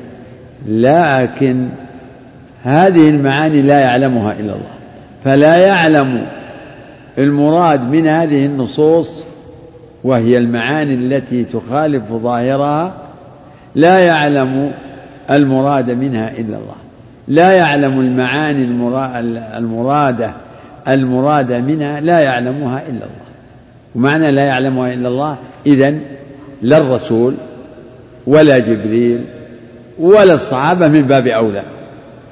لكن هذه المعاني لا يعلمها إلا الله. فلا يعلم المراد من هذه النصوص وهي المعاني التي تخالف ظاهرها لا يعلم المراد منها إلا الله. لا يعلم المعاني المرادة المرادة منها لا يعلمها إلا الله. ومعنى لا يعلمها إلا الله إذا لا الرسول ولا جبريل ولا الصحابة من باب أولى.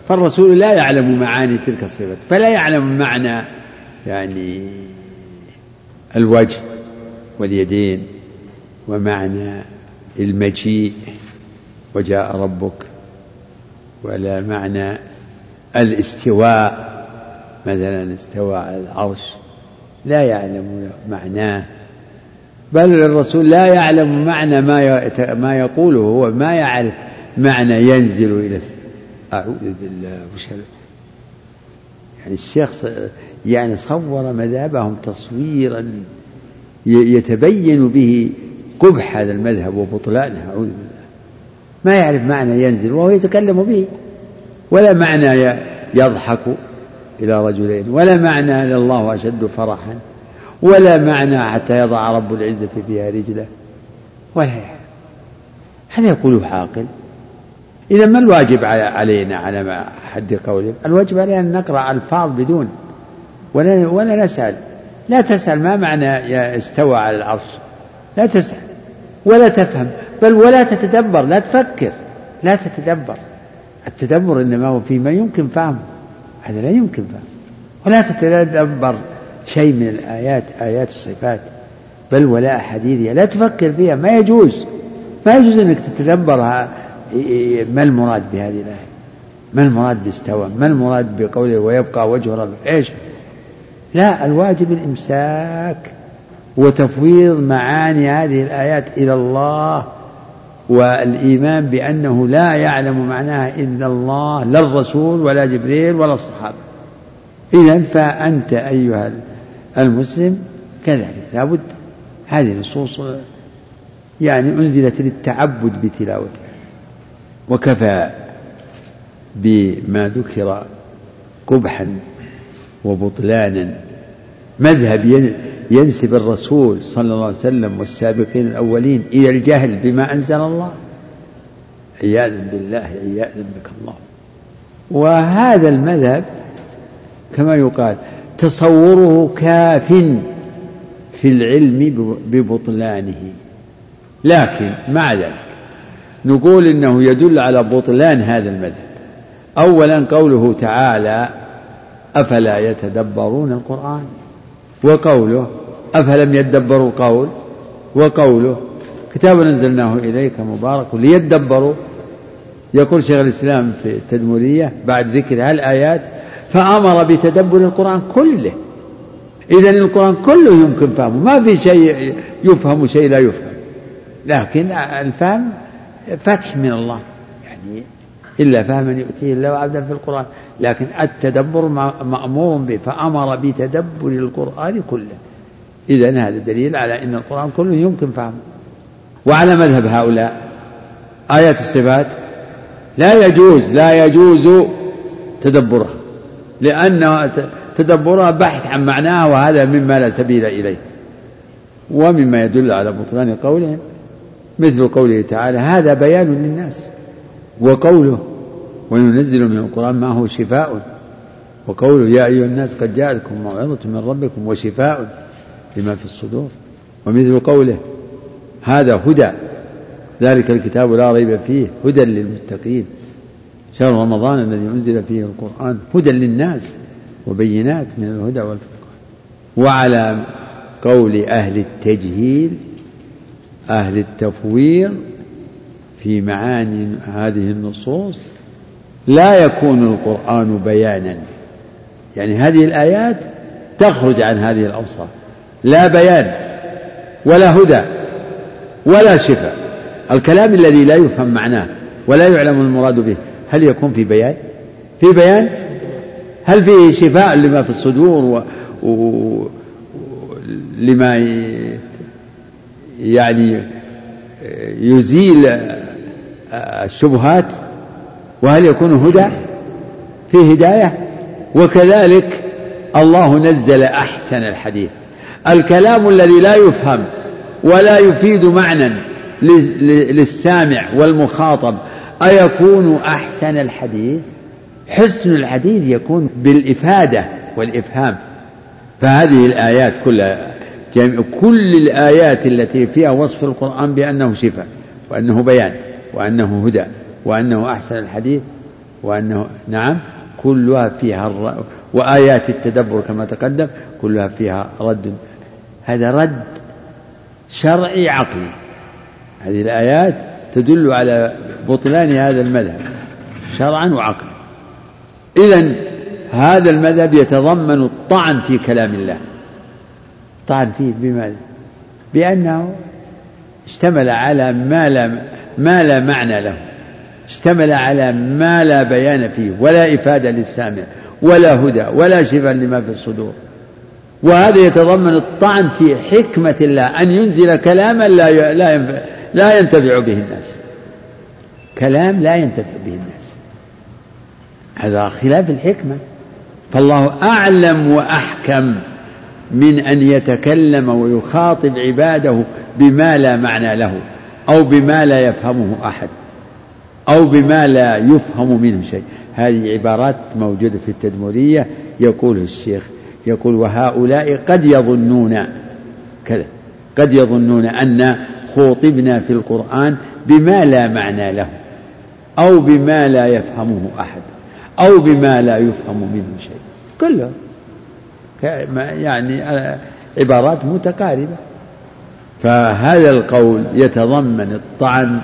فالرسول لا يعلم معاني تلك الصفات فلا يعلم معنى يعني الوجه واليدين ومعنى المجيء. وجاء ربك ولا معنى الاستواء. مثلا استوى على العرش لا يعلم معناه بل الرسول لا يعلم معنى ما ما يقوله هو ما يعرف معنى ينزل إلى أعوذ بالله يعني الشيخ يعني صور مذهبهم تصويرا يتبين به قبح هذا المذهب وبطلانه أعوذ بالله. ما يعرف معنى ينزل وهو يتكلم به. ولا معنى يضحك إلى رجلين ولا معنى أن الله أشد فرحا ولا معنى حتى يضع رب العزة فيها رجله. ولا هذا يقوله عاقل إذا ما الواجب علينا على ما حد قوله؟ الواجب علينا أن نقرأ ألفاظ بدون ولا, ولا نسأل. لا تسأل ما معنى استوى على العرش. لا تسأل. ولا تفهم. بل ولا تتدبر لا تفكر لا تتدبر. التدبر إنما هو فيما يمكن فهمه. هذا لا يمكن فهمه. ولا تتدبر شيء من الآيات آيات الصفات بل ولا أحاديثها. لا تفكر فيها ما يجوز. ما يجوز أنك تتدبر ما المراد بهذه الآية؟ ما المراد باستوى؟ ما المراد بقوله ويبقى وجه ربك؟ إيش؟ لا الواجب الإمساك وتفويض معاني هذه الآيات إلى الله. والإيمان بأنه لا يعلم معناها إلا الله لا الرسول ولا جبريل ولا الصحابة. اذا فأنت أيها المسلم كذلك لابد هذه النصوص يعني أنزلت للتعبد بتلاوتها. وكفى بما ذكر قبحا وبطلانا مذهب ينسب الرسول صلى الله عليه وسلم والسابقين الأولين إلى الجهل بما أنزل الله. عياذا بالله عياذا بك الله. وهذا المذهب كما يقال تصوره كاف في العلم ببطلانه. لكن مع ذلك نقول إنه يدل على بطلان هذا المذهب. اولا قوله تعالى أفلا يتدبرون القرآن وقوله أفلم يدبروا القول وقوله كتاب أنزلناه إليك مبارك ليدبروا. يقول شيخ الإسلام في التدمرية بعد ذكر هالآيات فأمر بتدبر القرآن كله. اذا القرآن كله يمكن فهمه ما في شيء يفهم شيء لا يفهم. لكن الفهم فتح من الله يعني إلا فهما يؤتيه الله عبدا في القرآن. لكن التدبر مأمور به فأمر بتدبر القرآن كله. إذا هذا دليل على أن القرآن كله يمكن فهمه وعلى مذهب هؤلاء آيات الصفات لا يجوز لا يجوز تدبرها لأن تدبرها بحث عن معناها وهذا مما لا سبيل إليه ومما يدل على بطلان قولهم. مثل قوله تعالى هذا بيان للناس وقوله وننزل من القرآن ما هو شفاء. وقوله يا أيها الناس قد جاءتكم موعظة من ربكم وشفاء. لما في الصدور. ومثل قوله هذا هدى ذلك الكتاب لا ريب فيه هدى للمتقين. شهر رمضان الذي أنزل فيه القرآن هدى للناس وبينات من الهدى والفرقان. وعلى قول أهل التجهيل أهل التفويض في معاني هذه النصوص لا يكون القرآن بيانا. يعني هذه الآيات تخرج عن هذه الأوصاف. لا بيان ولا هدى ولا شفاء. الكلام الذي لا يفهم معناه ولا يعلم المراد به هل يكون في بيان؟ في بيان؟ هل فيه شفاء لما في الصدور و... و... لما يعني يزيل الشبهات؟ وهل يكون هدى؟ في هداية؟ وكذلك الله نزل أحسن الحديث. الكلام الذي لا يفهم ولا يفيد معنى للسامع والمخاطب أيكون أحسن الحديث؟ حسن الحديث يكون بالإفادة والإفهام. فهذه الآيات كلها كل الآيات التي فيها وصف القرآن بأنه شفاء وأنه بيان وأنه هدى وأنه أحسن الحديث وأنه نعم كلها فيها الر... وآيات التدبر كما تقدم كلها فيها رد هذا رد شرعي عقلي. هذه الآيات تدل على بطلان هذا المذهب شرعا وعقلا. إذا هذا المذهب يتضمن الطعن في كلام الله. طعن فيه بماذا؟ بأنه اشتمل على ما لا ما لا معنى له. اشتمل على ما لا بيان فيه ولا إفادة للسامع ولا هدى ولا شفاء لما في الصدور. وهذا يتضمن الطعن في حكمة الله أن ينزل كلاما لا لا ينتفع به الناس. كلام لا ينتفع به الناس. هذا خلاف الحكمة. فالله أعلم وأحكم من أن يتكلم ويخاطب عباده بما لا معنى له أو بما لا يفهمه أحد أو بما لا يفهم منه شيء. هذه عبارات موجودة في التدمرية يقول الشيخ يقول وهؤلاء قد يظنون كذا قد يظنون أن خوطبنا في القرآن بما لا معنى له أو بما لا يفهمه أحد أو بما لا يفهم منه شيء. كله. يعني عبارات متقاربة. فهذا القول يتضمن الطعن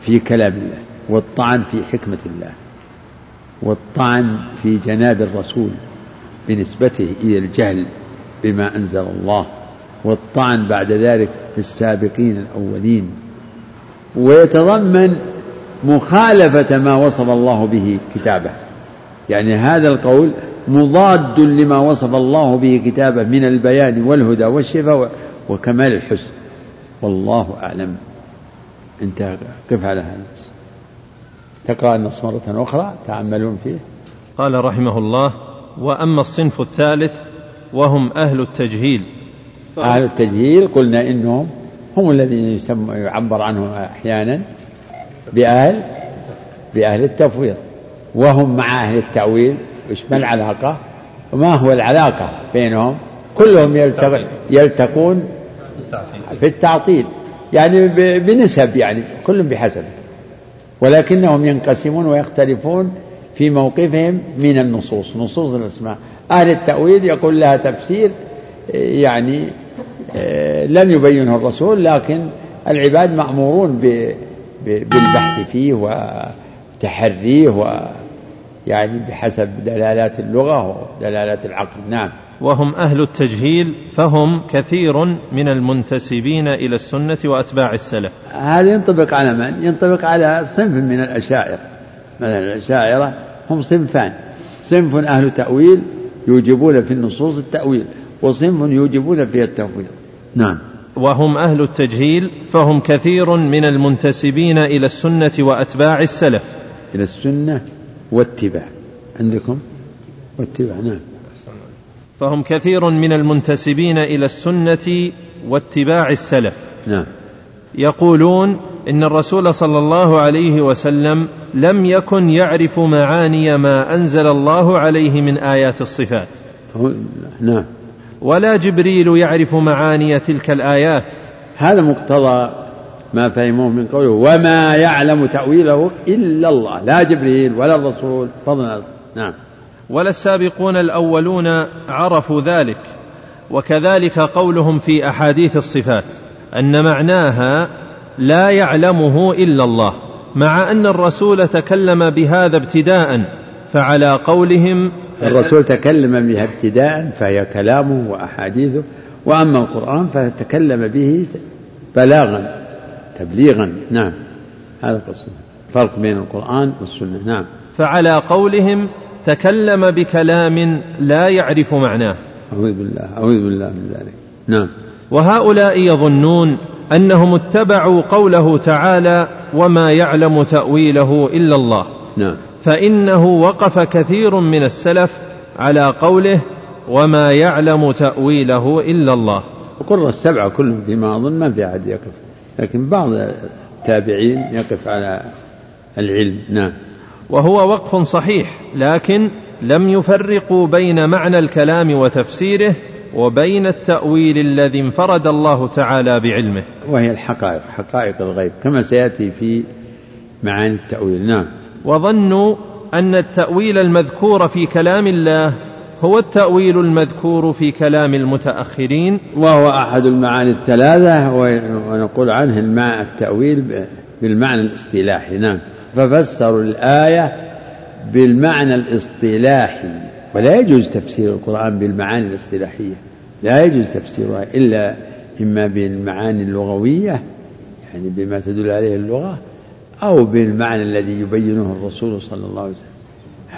في كلام الله والطعن في حكمة الله والطعن في جناب الرسول. بنسبته إلى الجهل بما أنزل الله والطعن بعد ذلك في السابقين الأولين. ويتضمن مخالفة ما وصف الله به كتابه. يعني هذا القول مضاد لما وصف الله به كتابه من البيان والهدى والشفاء وكمال الحسن. والله أعلم. أنت قف على هذا. تقرأ النص مرة أخرى تعملون فيه. قال رحمه الله وأما الصنف الثالث وهم أهل التجهيل. أهل التجهيل قلنا إنهم هم الذين يعبر عنهم أحيانا بأهل بأهل التفويض وهم مع أهل التأويل وش ما العلاقة؟ وما هو العلاقة بينهم؟ كلهم يلتق... يلتقون في التعطيل يعني بنسب يعني كل بحسب ولكنهم ينقسمون ويختلفون في موقفهم من النصوص. نصوص الأسماء. أهل التأويل يقول لها تفسير يعني آه، لم يبينه الرسول لكن العباد مأمورون بالبحث فيه وتحريه و يعني بحسب دلالات اللغة ودلالات العقل. نعم. وهم أهل التجهيل فهم كثير من المنتسبين إلى السنة وأتباع السلف. هذا ينطبق على من؟ ينطبق على صنف من الأشاعرة. مثلا الأشاعرة هم صنفان. صنف أهل تأويل يوجبون في النصوص التأويل وصنف يوجبون فيها التفويض نعم. وهم أهل التجهيل فهم كثير من المنتسبين إلى السنة وأتباع السلف. إلى السنة واتباع. عندكم؟ واتباع نعم. فهم كثير من المنتسبين إلى السنة واتباع السلف. نعم. يقولون إن الرسول صلى الله عليه وسلم لم يكن يعرف معاني ما أنزل الله عليه من آيات الصفات. نعم. ولا جبريل يعرف معاني تلك الآيات. هذا مقتضى ما فهموه من قوله وما يعلم تأويله إلا الله. لا جبريل ولا الرسول. فضلا نعم. ولا السابقون الأولون عرفوا ذلك. وكذلك قولهم في أحاديث الصفات. أن معناها لا يعلمه إلا الله مع أن الرسول تكلم بهذا ابتداء فعلى قولهم الرسول تكلم بها ابتداء فهي كلامه وأحاديثه وأما القرآن فتكلم به بلاغا تبليغا نعم هذا قصده فرق بين القرآن والسنة نعم. فعلى قولهم تكلم بكلام لا يعرف معناه. أعوذ بالله أعوذ بالله من ذلك نعم. وهؤلاء يظنون أنهم اتبعوا قوله تعالى وما يعلم تأويله إلا الله. نعم. فإنه وقف كثير من السلف على قوله وما يعلم تأويله إلا الله. القرى السبعه كلهم فيما أظن ما في أحد يقف. لكن بعض التابعين يقف على العلم. نعم. وهو وقف صحيح لكن لم يفرقوا بين معنى الكلام وتفسيره وبين التأويل الذي انفرد الله تعالى بعلمه. وهي الحقائق حقائق الغيب كما سيأتي في معاني التأويل. نعم. وظنوا أن التأويل المذكور في كلام الله هو التأويل المذكور في كلام المتأخرين. وهو أحد المعاني الثلاثة ونقول عنه الماء التأويل بالمعنى الاصطلاحي. نعم. ففسروا الآية بالمعنى الاصطلاحي ولا يجوز تفسير القرآن بالمعاني الاصطلاحية. لا يجوز تفسيرها إلا إما بالمعاني اللغوية يعني بما تدل عليه اللغة أو بالمعنى الذي يبينه الرسول صلى الله عليه وسلم.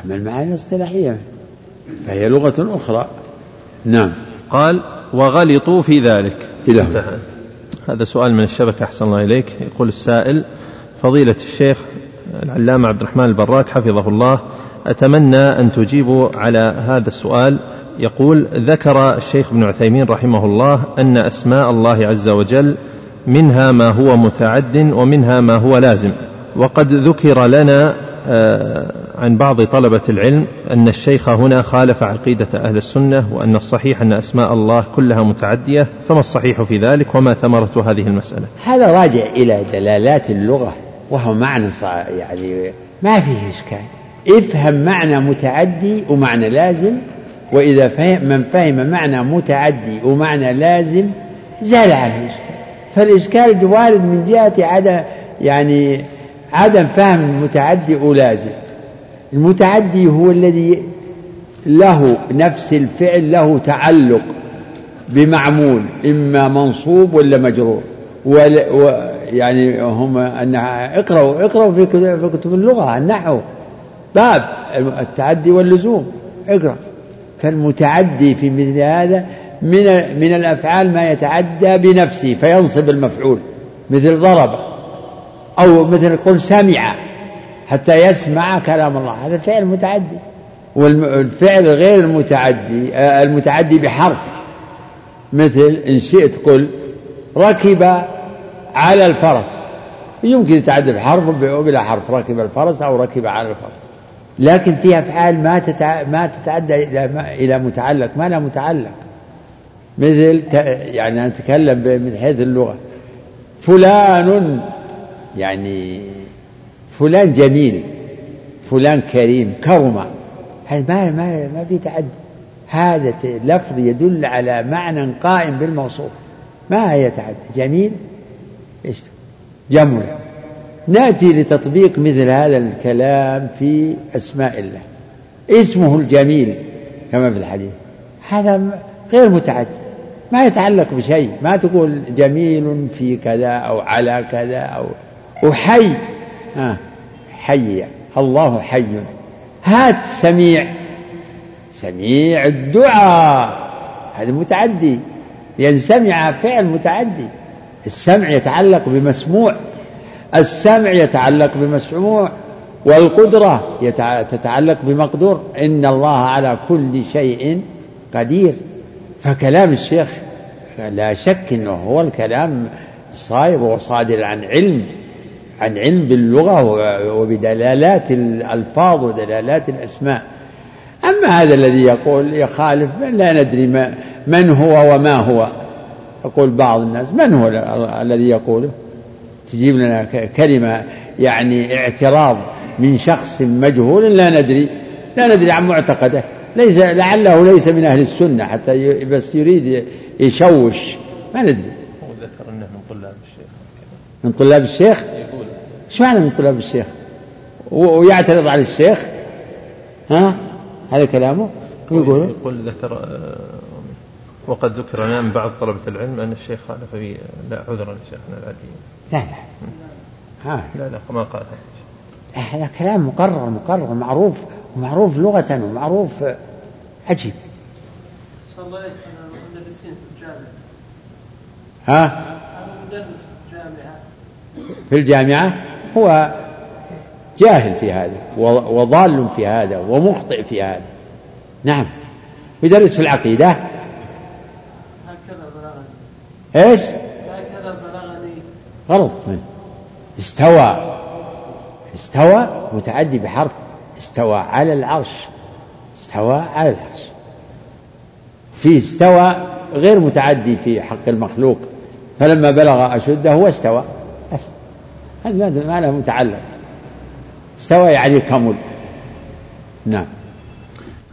أما المعاني الاصطلاحية فهي لغة أخرى. نعم. قال وغلطوا في ذلك. إلى انتهى. هذا سؤال من الشبكة أحسن الله إليك. يقول السائل فضيلة الشيخ العلامة عبد الرحمن البراك حفظه الله أتمنى أن تجيبوا على هذا السؤال يقول ذكر الشيخ ابن عثيمين رحمه الله أن أسماء الله عز وجل منها ما هو متعد ومنها ما هو لازم. وقد ذكر لنا آه، عن بعض طلبة العلم أن الشيخ هنا خالف عقيدة أهل السنة وأن الصحيح أن أسماء الله كلها متعدية فما الصحيح في ذلك وما ثمرة هذه المسألة؟ هذا راجع إلى دلالات اللغة وهو معنى يعني ما فيه إشكال. افهم معنى متعدي ومعنى لازم وإذا فهم من فهم معنى متعدي ومعنى لازم زال عنه الإشكال. فالإشكال وارد من جهة عدم يعني عدم فهم المتعدي ولازم. المتعدي هو الذي له نفس الفعل له تعلق بمعمول إما منصوب ولا مجرور. يعني هم أن اقرأوا اقرأوا في كتب اللغة النحو باب التعدي واللزوم. اقرأ. فالمتعدي في مثل هذا من من الأفعال ما يتعدى بنفسه فينصب المفعول مثل ضرب أو مثل قل سمع حتى يسمع كلام الله. هذا فعل متعدي والفعل غير المتعدي آه، المتعدي بحرف. مثل إن شئت قل ركب على الفرس. يمكن يتعدى بحرف وبلا حرف ركب الفرس أو ركب على الفرس. لكن في افعال ما ما تتعدى إلى متعلق ما لها متعلق. مثل يعني نتكلم من حيث اللغة. فلان يعني فلان جميل فلان كريم كرم هذا ما ما ما في تعدي هذا لفظ يدل على معنى قائم بالموصوف. ما هي تعدي جميل؟ إيش؟ جمل نأتي لتطبيق مثل هذا الكلام في أسماء الله. اسمه الجميل كما في الحديث. هذا غير متعدي ما يتعلق بشيء. ما تقول جميل في كذا أو على كذا أو وحي آه حي الله حي. هات سميع. سميع الدعاء. هذا متعدي. لأن سمع فعل متعدي. السمع يتعلق بمسموع. السمع يتعلق بمسموع والقدرة تتعلق بمقدور. إن الله على كل شيء قدير. فكلام الشيخ لا شك إنه هو الكلام صائب وصادر عن علم عن علم باللغة وبدلالات الألفاظ ودلالات الأسماء. أما هذا الذي يقول يخالف لا ندري ما من هو وما هو. يقول بعض الناس من هو الذي يقوله؟ تجيب لنا كلمة يعني اعتراض من شخص مجهول لا ندري لا ندري عن معتقده. ليس لعله ليس من أهل السنة حتى بس يريد يشوش. ما ندري. هو ذكر أنه من طلاب الشيخ. من طلاب الشيخ؟ إيش معنى من طلاب الشيخ؟ ويعترض على الشيخ؟ ها؟ هذا كلامه؟ يقول يقول؟ ذكر آه، وقد ذكر من بعض طلبة العلم أن الشيخ خالف لا عذرا شيخنا العدي لا لا. ها. لا لا ما قال هذا كلام مقرر مقرر معروف ومعروف لغة ومعروف عجيب. صلى الله عليه مدرسين في الجامعة. ها؟ مدرس في الجامعة. في الجامعة؟ هو جاهل في هذا وضال في هذا ومخطئ في هذا. نعم. يدرس في العقيدة؟ هكذا إيش؟ من استوى. استوى متعدي بحرف. استوى على العرش. استوى على العرش. في استوى غير متعدي في حق المخلوق. فلما بلغ أشده هو استوى بس. هذا ما له متعلق. استوى يعني كمل. نعم.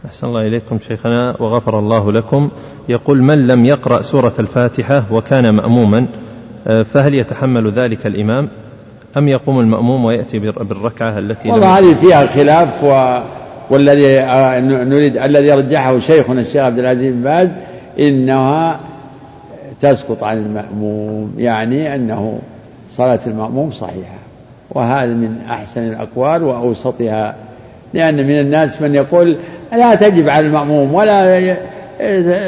أحسن الله إليكم شيخنا وغفر الله لكم. يقول من لم يقرأ سورة الفاتحة وكان مأموما فهل يتحمل ذلك الإمام أم يقوم المأموم ويأتي بالركعة التي والله هذه فيها خلاف و... والذي آه، نريد الذي رجحه شيخنا الشيخ عبد العزيز بن باز إنها تسقط عن المأموم يعني أنه صلاة المأموم صحيحة وهذا من أحسن الأقوال وأوسطها لأن من الناس من يقول لا تجب على المأموم ولا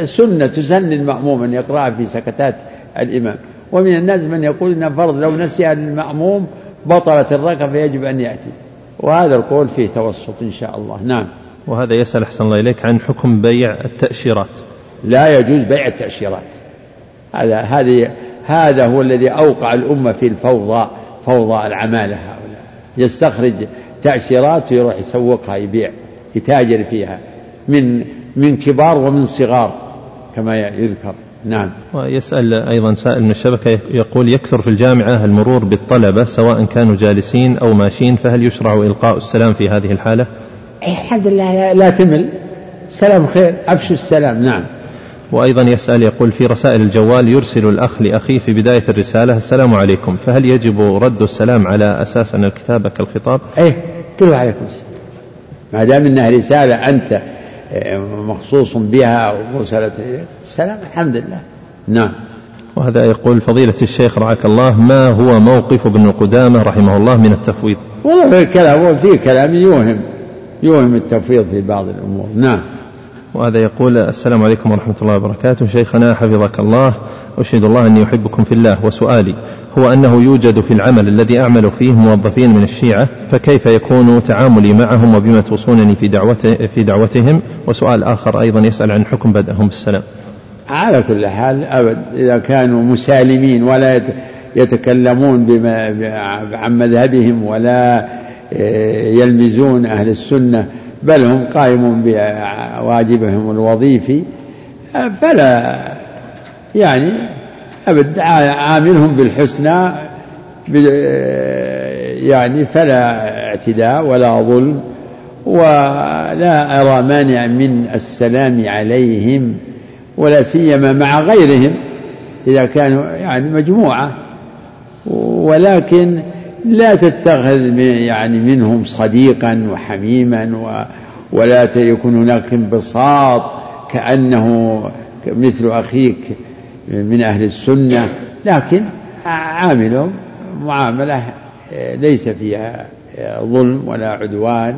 سنة تسن المأموم أن يقرأ في سكتات الإمام. ومن الناس من يقول إن فرض لو نسي المأموم بطلت الركعة فيجب أن يأتي. وهذا القول فيه توسط إن شاء الله. نعم. وهذا يسأل أحسن الله إليك عن حكم بيع التأشيرات. لا يجوز بيع التأشيرات. هذا هذه هذا هو الذي أوقع الأمة في الفوضى فوضى العمالة هؤلاء. يستخرج تأشيرات ويروح يسوقها يبيع يتاجر فيها من من كبار ومن صغار كما يذكر. نعم. ويسأل أيضا سائل من الشبكة يقول يكثر في الجامعة المرور بالطلبة سواء كانوا جالسين أو ماشيين فهل يشرع إلقاء السلام في هذه الحالة؟ الحمد لله لا تمل. سلام خير أفشوا السلام. نعم. وأيضا يسأل يقول في رسائل الجوال يرسل الأخ لأخيه في بداية الرسالة السلام عليكم فهل يجب رد السلام على أساس أن الكتابة كالخطاب أيه كله عليكم السلام ما دام أنها رسالة أنت مخصوص بها ومرسلة السلام الحمد لله. نعم. وهذا يقول فضيلة الشيخ رعاك الله ما هو موقف ابن قدامة رحمه الله من التفويض؟ والله في كلام فيه كلام يوهم يوهم التفويض في بعض الأمور. نعم. وهذا يقول السلام عليكم ورحمة الله وبركاته. شيخنا حفظك الله. أشهد الله أني أحبكم في الله وسؤالي هو أنه يوجد في العمل الذي أعمل فيه موظفين من الشيعة فكيف يكون تعاملي معهم وبما توصونني في دعوته في دعوتهم؟ وسؤال آخر أيضا يسأل عن حكم بدأهم بالسلام. على كل حال أبد إذا كانوا مسالمين ولا يتكلمون بما عن مذهبهم ولا آه، يلمزون أهل السنة بل هم قائمون بواجبهم الوظيفي فلا يعني أبد عاملهم بالحسنى يعني فلا اعتداء ولا ظلم ولا أرى مانع من السلام عليهم ولا سيما مع غيرهم إذا كانوا يعني مجموعة. ولكن لا تتخذ يعني منهم صديقا وحميما ولا يكون هناك انبساط كأنه مثل أخيك من أهل السنة. لكن عاملهم معاملة ليس فيها ظلم ولا عدوان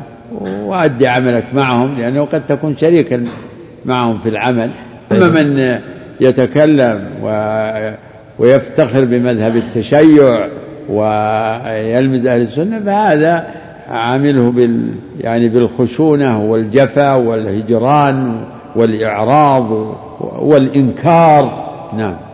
وأدي عملك معهم لأنه قد تكون شريكا معهم في العمل. أما من يتكلم ويفتخر بمذهب التشيع ويلمز أهل السنة فهذا عامله بال يعني بالخشونة والجفا والهجران والإعراض والإنكار. نعم.